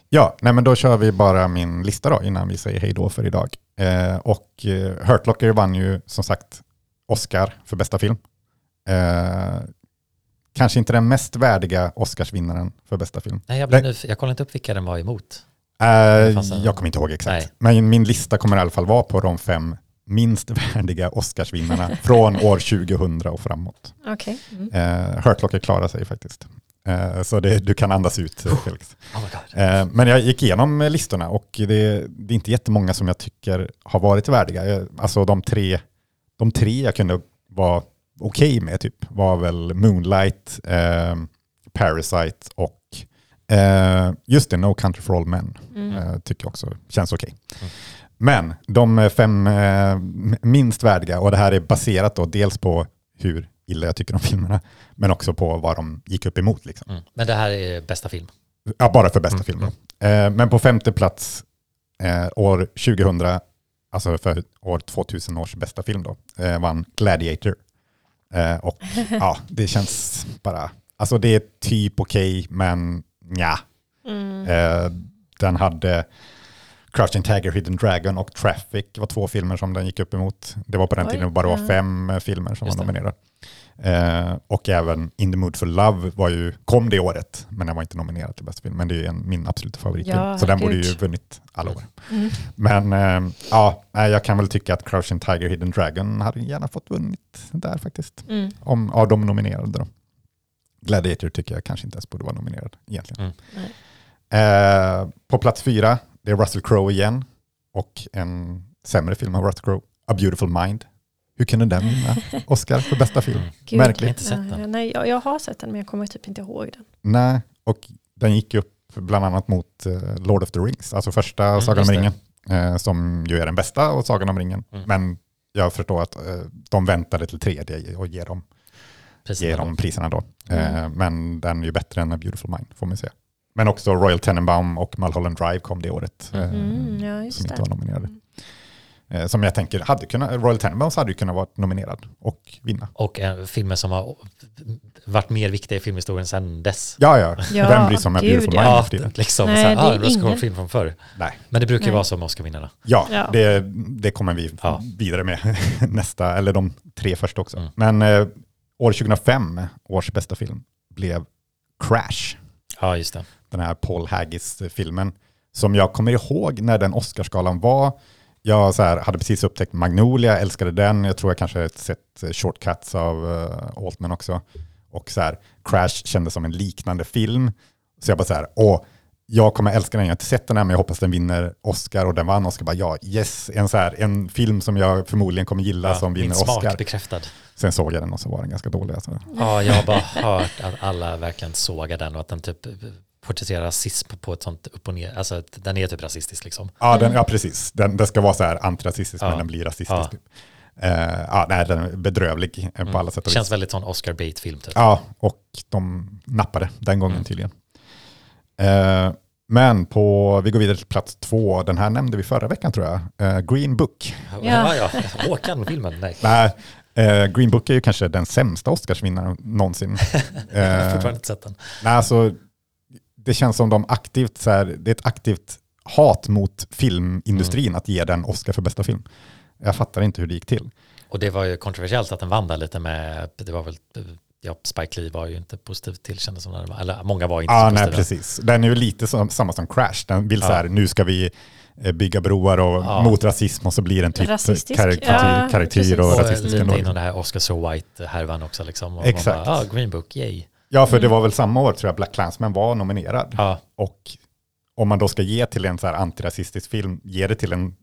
B: Ja, nej men då kör vi bara min lista då innan vi säger hej då för idag. Eh, och eh, Hurt Locker vann ju som sagt Oscar för bästa film. Eh, kanske inte den mest värdiga Oscarsvinnaren för bästa film.
D: Nej, jag, blev nyf- jag kollade inte upp vilka den var emot.
B: Eh,
D: en-
B: jag kommer inte ihåg exakt.
D: Nej.
B: Men min lista kommer i alla fall vara på de fem minst värdiga Oscarsvinnarna från år 2000 och framåt.
C: Okej. Mm.
B: Eh, Hurt Locker klarar sig faktiskt. Eh, så det, du kan andas ut eh, Felix.
D: Oh my God.
B: Eh, Men jag gick igenom eh, listorna och det, det är inte jättemånga som jag tycker har varit värdiga. Jag- Alltså de tre, de tre jag kunde vara okej med typ var väl Moonlight, eh, Parasite och eh, just det, No Country for All Men.
C: Mm.
B: Eh, tycker jag också känns okej. Men de eh, fem eh, minst värdiga, och det här är baserat då dels på hur illa jag tycker om filmerna, men också på vad de gick upp emot. Liksom.
D: Mm. Men det här är bästa film.
B: Ja, bara för bästa
D: Mm,
B: film. Eh, men på femte plats eh, år 2000, alltså för år 2000 års bästa film då, eh, vann Gladiator. Eh, och ja, det känns bara, alltså det är typ okej, men ja.
C: Mm.
B: Eh, den hade Crouching Tiger, Hidden Dragon och Traffic var två filmer som den gick upp emot. Det var på den
C: Oj,
B: tiden det bara var
C: ja.
B: fem eh, filmer som
D: Just
B: var nominerade. Eh, och även In the Mood for Love var ju, kom det året, men den var inte nominerad till bästa film. Men det är ju en, min absoluta favoritfilm,
C: Ja,
B: så den borde ju vunnit alla år.
C: Mm.
B: Men eh, ja, jag kan väl tycka att Crouching Tiger, Hidden Dragon hade gärna fått vunnit där faktiskt.
C: Mm.
B: Om, av de nominerade då. Gladiator tycker jag kanske inte ens borde vara nominerad egentligen.
D: Mm.
B: Eh, på plats fyra, det är Russell Crowe igen. Och en sämre film av Russell Crowe, A Beautiful Mind. Hur kunde den vinna Oscar för bästa film?
D: Mm.
C: Gud.
B: Märkligt.
D: Jag har inte sett
C: Ja,
D: den.
C: nej, jag, jag har sett den men jag kommer typ inte ihåg den.
B: Nej, och den gick ju upp bland annat mot eh, Lord of the Rings, alltså första
D: Mm,
B: Sagan om ringen, eh, som ju är den bästa och Sagan om ringen.
D: Mm.
B: Men jag förstår att eh, de väntade till tredje och ger dem,
D: Precis.
B: ger dem priserna då.
C: Mm.
B: Eh, men den är ju bättre än A Beautiful Mind, får man säga. Men också Royal Tenenbaum och Mulholland Drive kom det året. eh,
C: Mm, ja,
B: som inte var nominerade. Eh, Som jag tänker, hade kunnat, Royal Tenenbaums hade ju kunnat vara nominerad och vinna.
D: Och eh, filmer som har varit mer viktiga i filmhistorien sedan dess.
B: Ja, ja.
C: Ja,
B: Vem bryr sig om
C: gud,
B: Beautiful
C: ja.
B: Mind
D: Ja, liksom.
C: Nej,
D: så här,
C: det är
D: ah,
C: ingen-
D: Crowe-film från förr.
B: Nej.
D: Men det brukar ju
C: Nej.
D: vara så med Oscar-vinnarna.
B: Ja,
C: Ja.
B: Det, det kommer vi
D: Ja.
B: vidare med nästa, eller de tre första också.
D: Mm.
B: Men eh, år 2005, års bästa film, blev Crash.
D: Ja, just det.
B: Den här Paul Haggis-filmen. Som jag kommer ihåg när den Oscarsgalan var. Jag så här, hade precis upptäckt Magnolia, älskade den. Jag tror jag kanske sett eh, Shortcuts av uh, Altman också. Och så här, Crash kändes som en liknande film. Så jag bara så här, åh, jag kommer älska den. Jag har inte sett den än, men jag hoppas den vinner Oscar. Och den vann Oscar. Bara, ja, yes, en, så här, en film som jag förmodligen kommer gilla
D: Ja,
B: som vinner
D: min smak
B: Oscar.
D: bekräftad.
B: Sen såg jag den och så var den ganska dålig. Alltså.
D: Ja, jag har bara hört att alla verkligen sågar den och att den typ porträtterar rasism på ett sånt upp och ner. Alltså den är typ rasistisk liksom.
B: Ja, den, ja precis. Den, den ska vara så här antirasistisk,
D: Ja.
B: men den blir rasistisk.
D: Ja.
B: Typ. Eh, ja, nej, den är bedrövlig eh, på alla sätt och vis.
D: Känns väldigt sån Oscar bait-film typ.
B: Ja, och de nappade den gången
D: Mm.
B: tydligen. Eh, Men på, vi går vidare till plats två. Den här nämnde vi förra veckan tror jag. Eh, Green Book.
D: Ja, ja. Håkan-filmen, nej.
B: Nej, eh, Green Book är ju kanske den sämsta Oscarsvinnaren någonsin.
D: Jag har fortfarande inte sett den.
B: nej, alltså, det känns som de aktivt, så här, det är ett aktivt hat mot filmindustrin
D: Mm.
B: att ge den Oscar för bästa film. Jag fattar inte hur det gick till.
D: Och det var ju kontroversiellt att den vann där lite med, det var väl, ja, Spike Lee var ju inte positivt till kändes som den var, eller många var inte så
B: nej,
D: positiva.
B: precis. Den är ju lite som, samma som Crash. Den vill så
D: Ja.
B: här, nu ska vi eh, bygga broar och
D: Ja.
B: mot rasism och så blir den typ
C: Rasistisk.
B: karikatyr,
C: Ja,
B: och
D: Och
B: rasistisk.
D: lite
B: ändå.
D: innan det här Oscar So White-härvan också liksom. Och
B: Exakt.
D: Bara, ja, Green Book, yay.
B: Ja, för det var väl samma år tror jag Black Clansman var nominerad.
D: Ja,
B: Och om man då ska ge till en så här antirasistisk film, ge det till en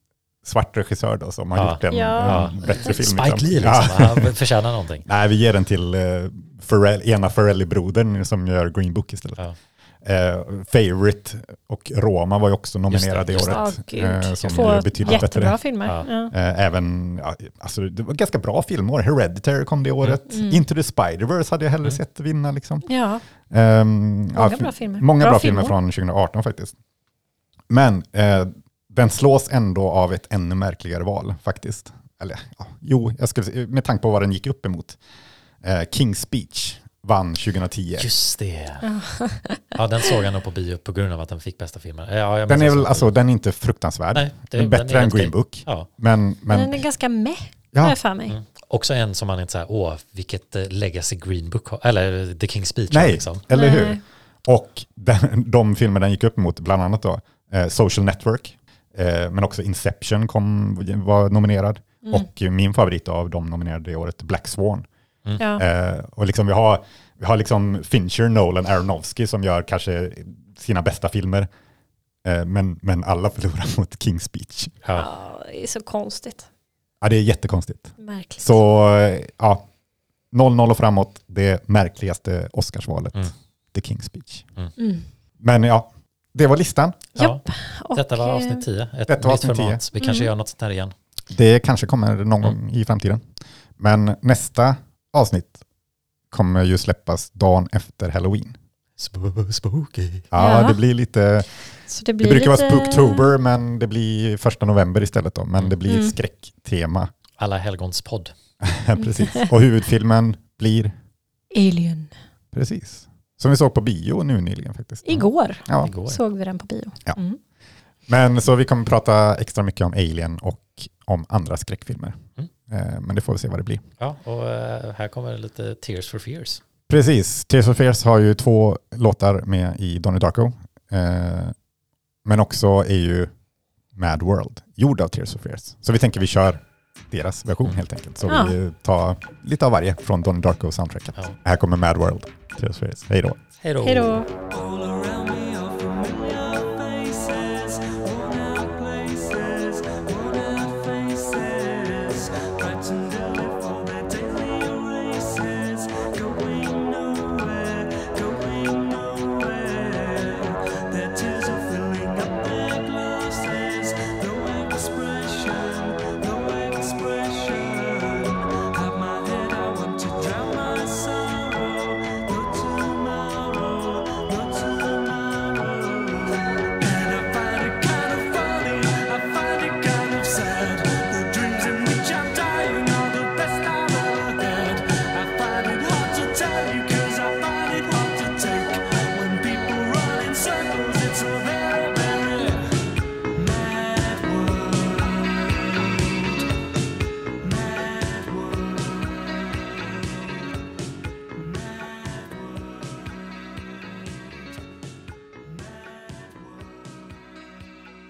B: svart regissör då som har
D: Ja.
B: gjort en,
C: Ja.
B: en bättre film.
D: Spike Lee liksom,
B: Ja.
D: han förtjänar någonting.
B: Nej, vi ger den till uh, Farrell, ena Farrelly-brodern som gör Green Book istället.
D: Ja.
B: Eh, Favorite och Roma var ju också nominerade det,
D: just
B: i
D: det.
B: året.
C: Ja, gud.
B: eh, som
C: Två
B: är betydligt
C: jättebra
B: bättre.
C: filmer.
D: Ja.
B: Eh, även, ja, alltså det var ganska bra filmår. Hereditary kom det året.
C: Mm.
B: Into the Spider-Verse hade jag hellre
D: Mm.
B: sett vinna. Liksom.
C: Ja,
B: Ehm,
C: många
B: ja,
C: bra filmer.
B: Många bra, filmer
C: filmer.
B: från 2018 faktiskt. Men eh, den slås ändå av ett ännu märkligare val faktiskt. Eller ja, jo, jag skulle, med tanke på vad den gick upp emot. Eh, King's Speech vann 2010.
D: Just det. Ja, den såg jag nog på bio på grund av att den fick bästa filmen. Ja, jag
B: Den är väl, alltså den är inte fruktansvärd.
D: Nej, det-
B: Den är bättre
D: den är
B: än Green. Book.
D: Ja,
B: Men,
C: Men
B: men
C: den är ganska med,
B: Ja.
C: har jag för mig.
D: Mm. också en som man inte säger, åh, vilket eh, legacy Green Book har, eller The King's Speech
B: nej,
D: liksom.
B: eller hur?
C: Nej.
B: Och den, de filmer den gick upp emot, bland annat då, eh, Social Network, eh, men också Inception kom, var nominerad.
C: Mm.
B: Och min favorit av de nominerade det året, Black Swan.
C: Ja.
B: Eh, och liksom vi har, vi har liksom Fincher, Nolan, Aronofsky som gör kanske sina bästa filmer. Eh, men, men alla förlorar mot King's Speech.
D: Ja.
C: Ja, det är så konstigt.
B: Ja, det är jättekonstigt.
C: Märkligt.
B: Så eh, ja, 0-0 och framåt, det märkligaste Oscarsvalet,
D: Mm.
B: The King's Speech.
C: Mm.
B: Men ja, det var listan.
D: Ja.
C: Och,
D: Detta var
C: eh,
D: avsnitt 10, ett
B: Detta var avsnitt
D: format. Vi kanske
C: Mm.
D: gör något sånt här igen.
B: Det kanske kommer någon
D: Mm.
B: gång i framtiden. Men nästa avsnitt kommer ju släppas dagen efter Halloween.
D: Sp- Spooky.
B: Ja,
C: Ja.
B: det blir lite...
C: Så det,
B: Det
C: blir
B: brukar
C: lite...
B: vara Spooktober, men det blir första november istället då. Men det blir
C: Mm.
B: skräcktema.
D: Alla helgons podd.
B: precis. Och huvudfilmen blir
C: Alien.
B: precis. Som vi såg på bio nu nyligen faktiskt.
C: Igår
B: Ja.
D: Igår.
C: såg vi den på bio.
B: Ja.
C: Mm.
B: Men så vi kommer prata extra mycket om Alien och om andra skräckfilmer.
D: Mm.
B: Eh, Men det får vi se vad det blir.
D: Ja, och eh, här kommer lite Tears for Fears.
B: Precis. Tears of Fears har ju två låtar med i Donnie Darko. Eh, men också är ju Mad World gjord av Tears of Fears. Så vi tänker vi kör deras version helt enkelt. Så
C: Ja.
B: vi tar lite av varje från Donnie Darko soundtracket.
D: Ja.
B: Här kommer Mad World. Tears of Fears. Hej då.
D: Hej då.
C: Hej då.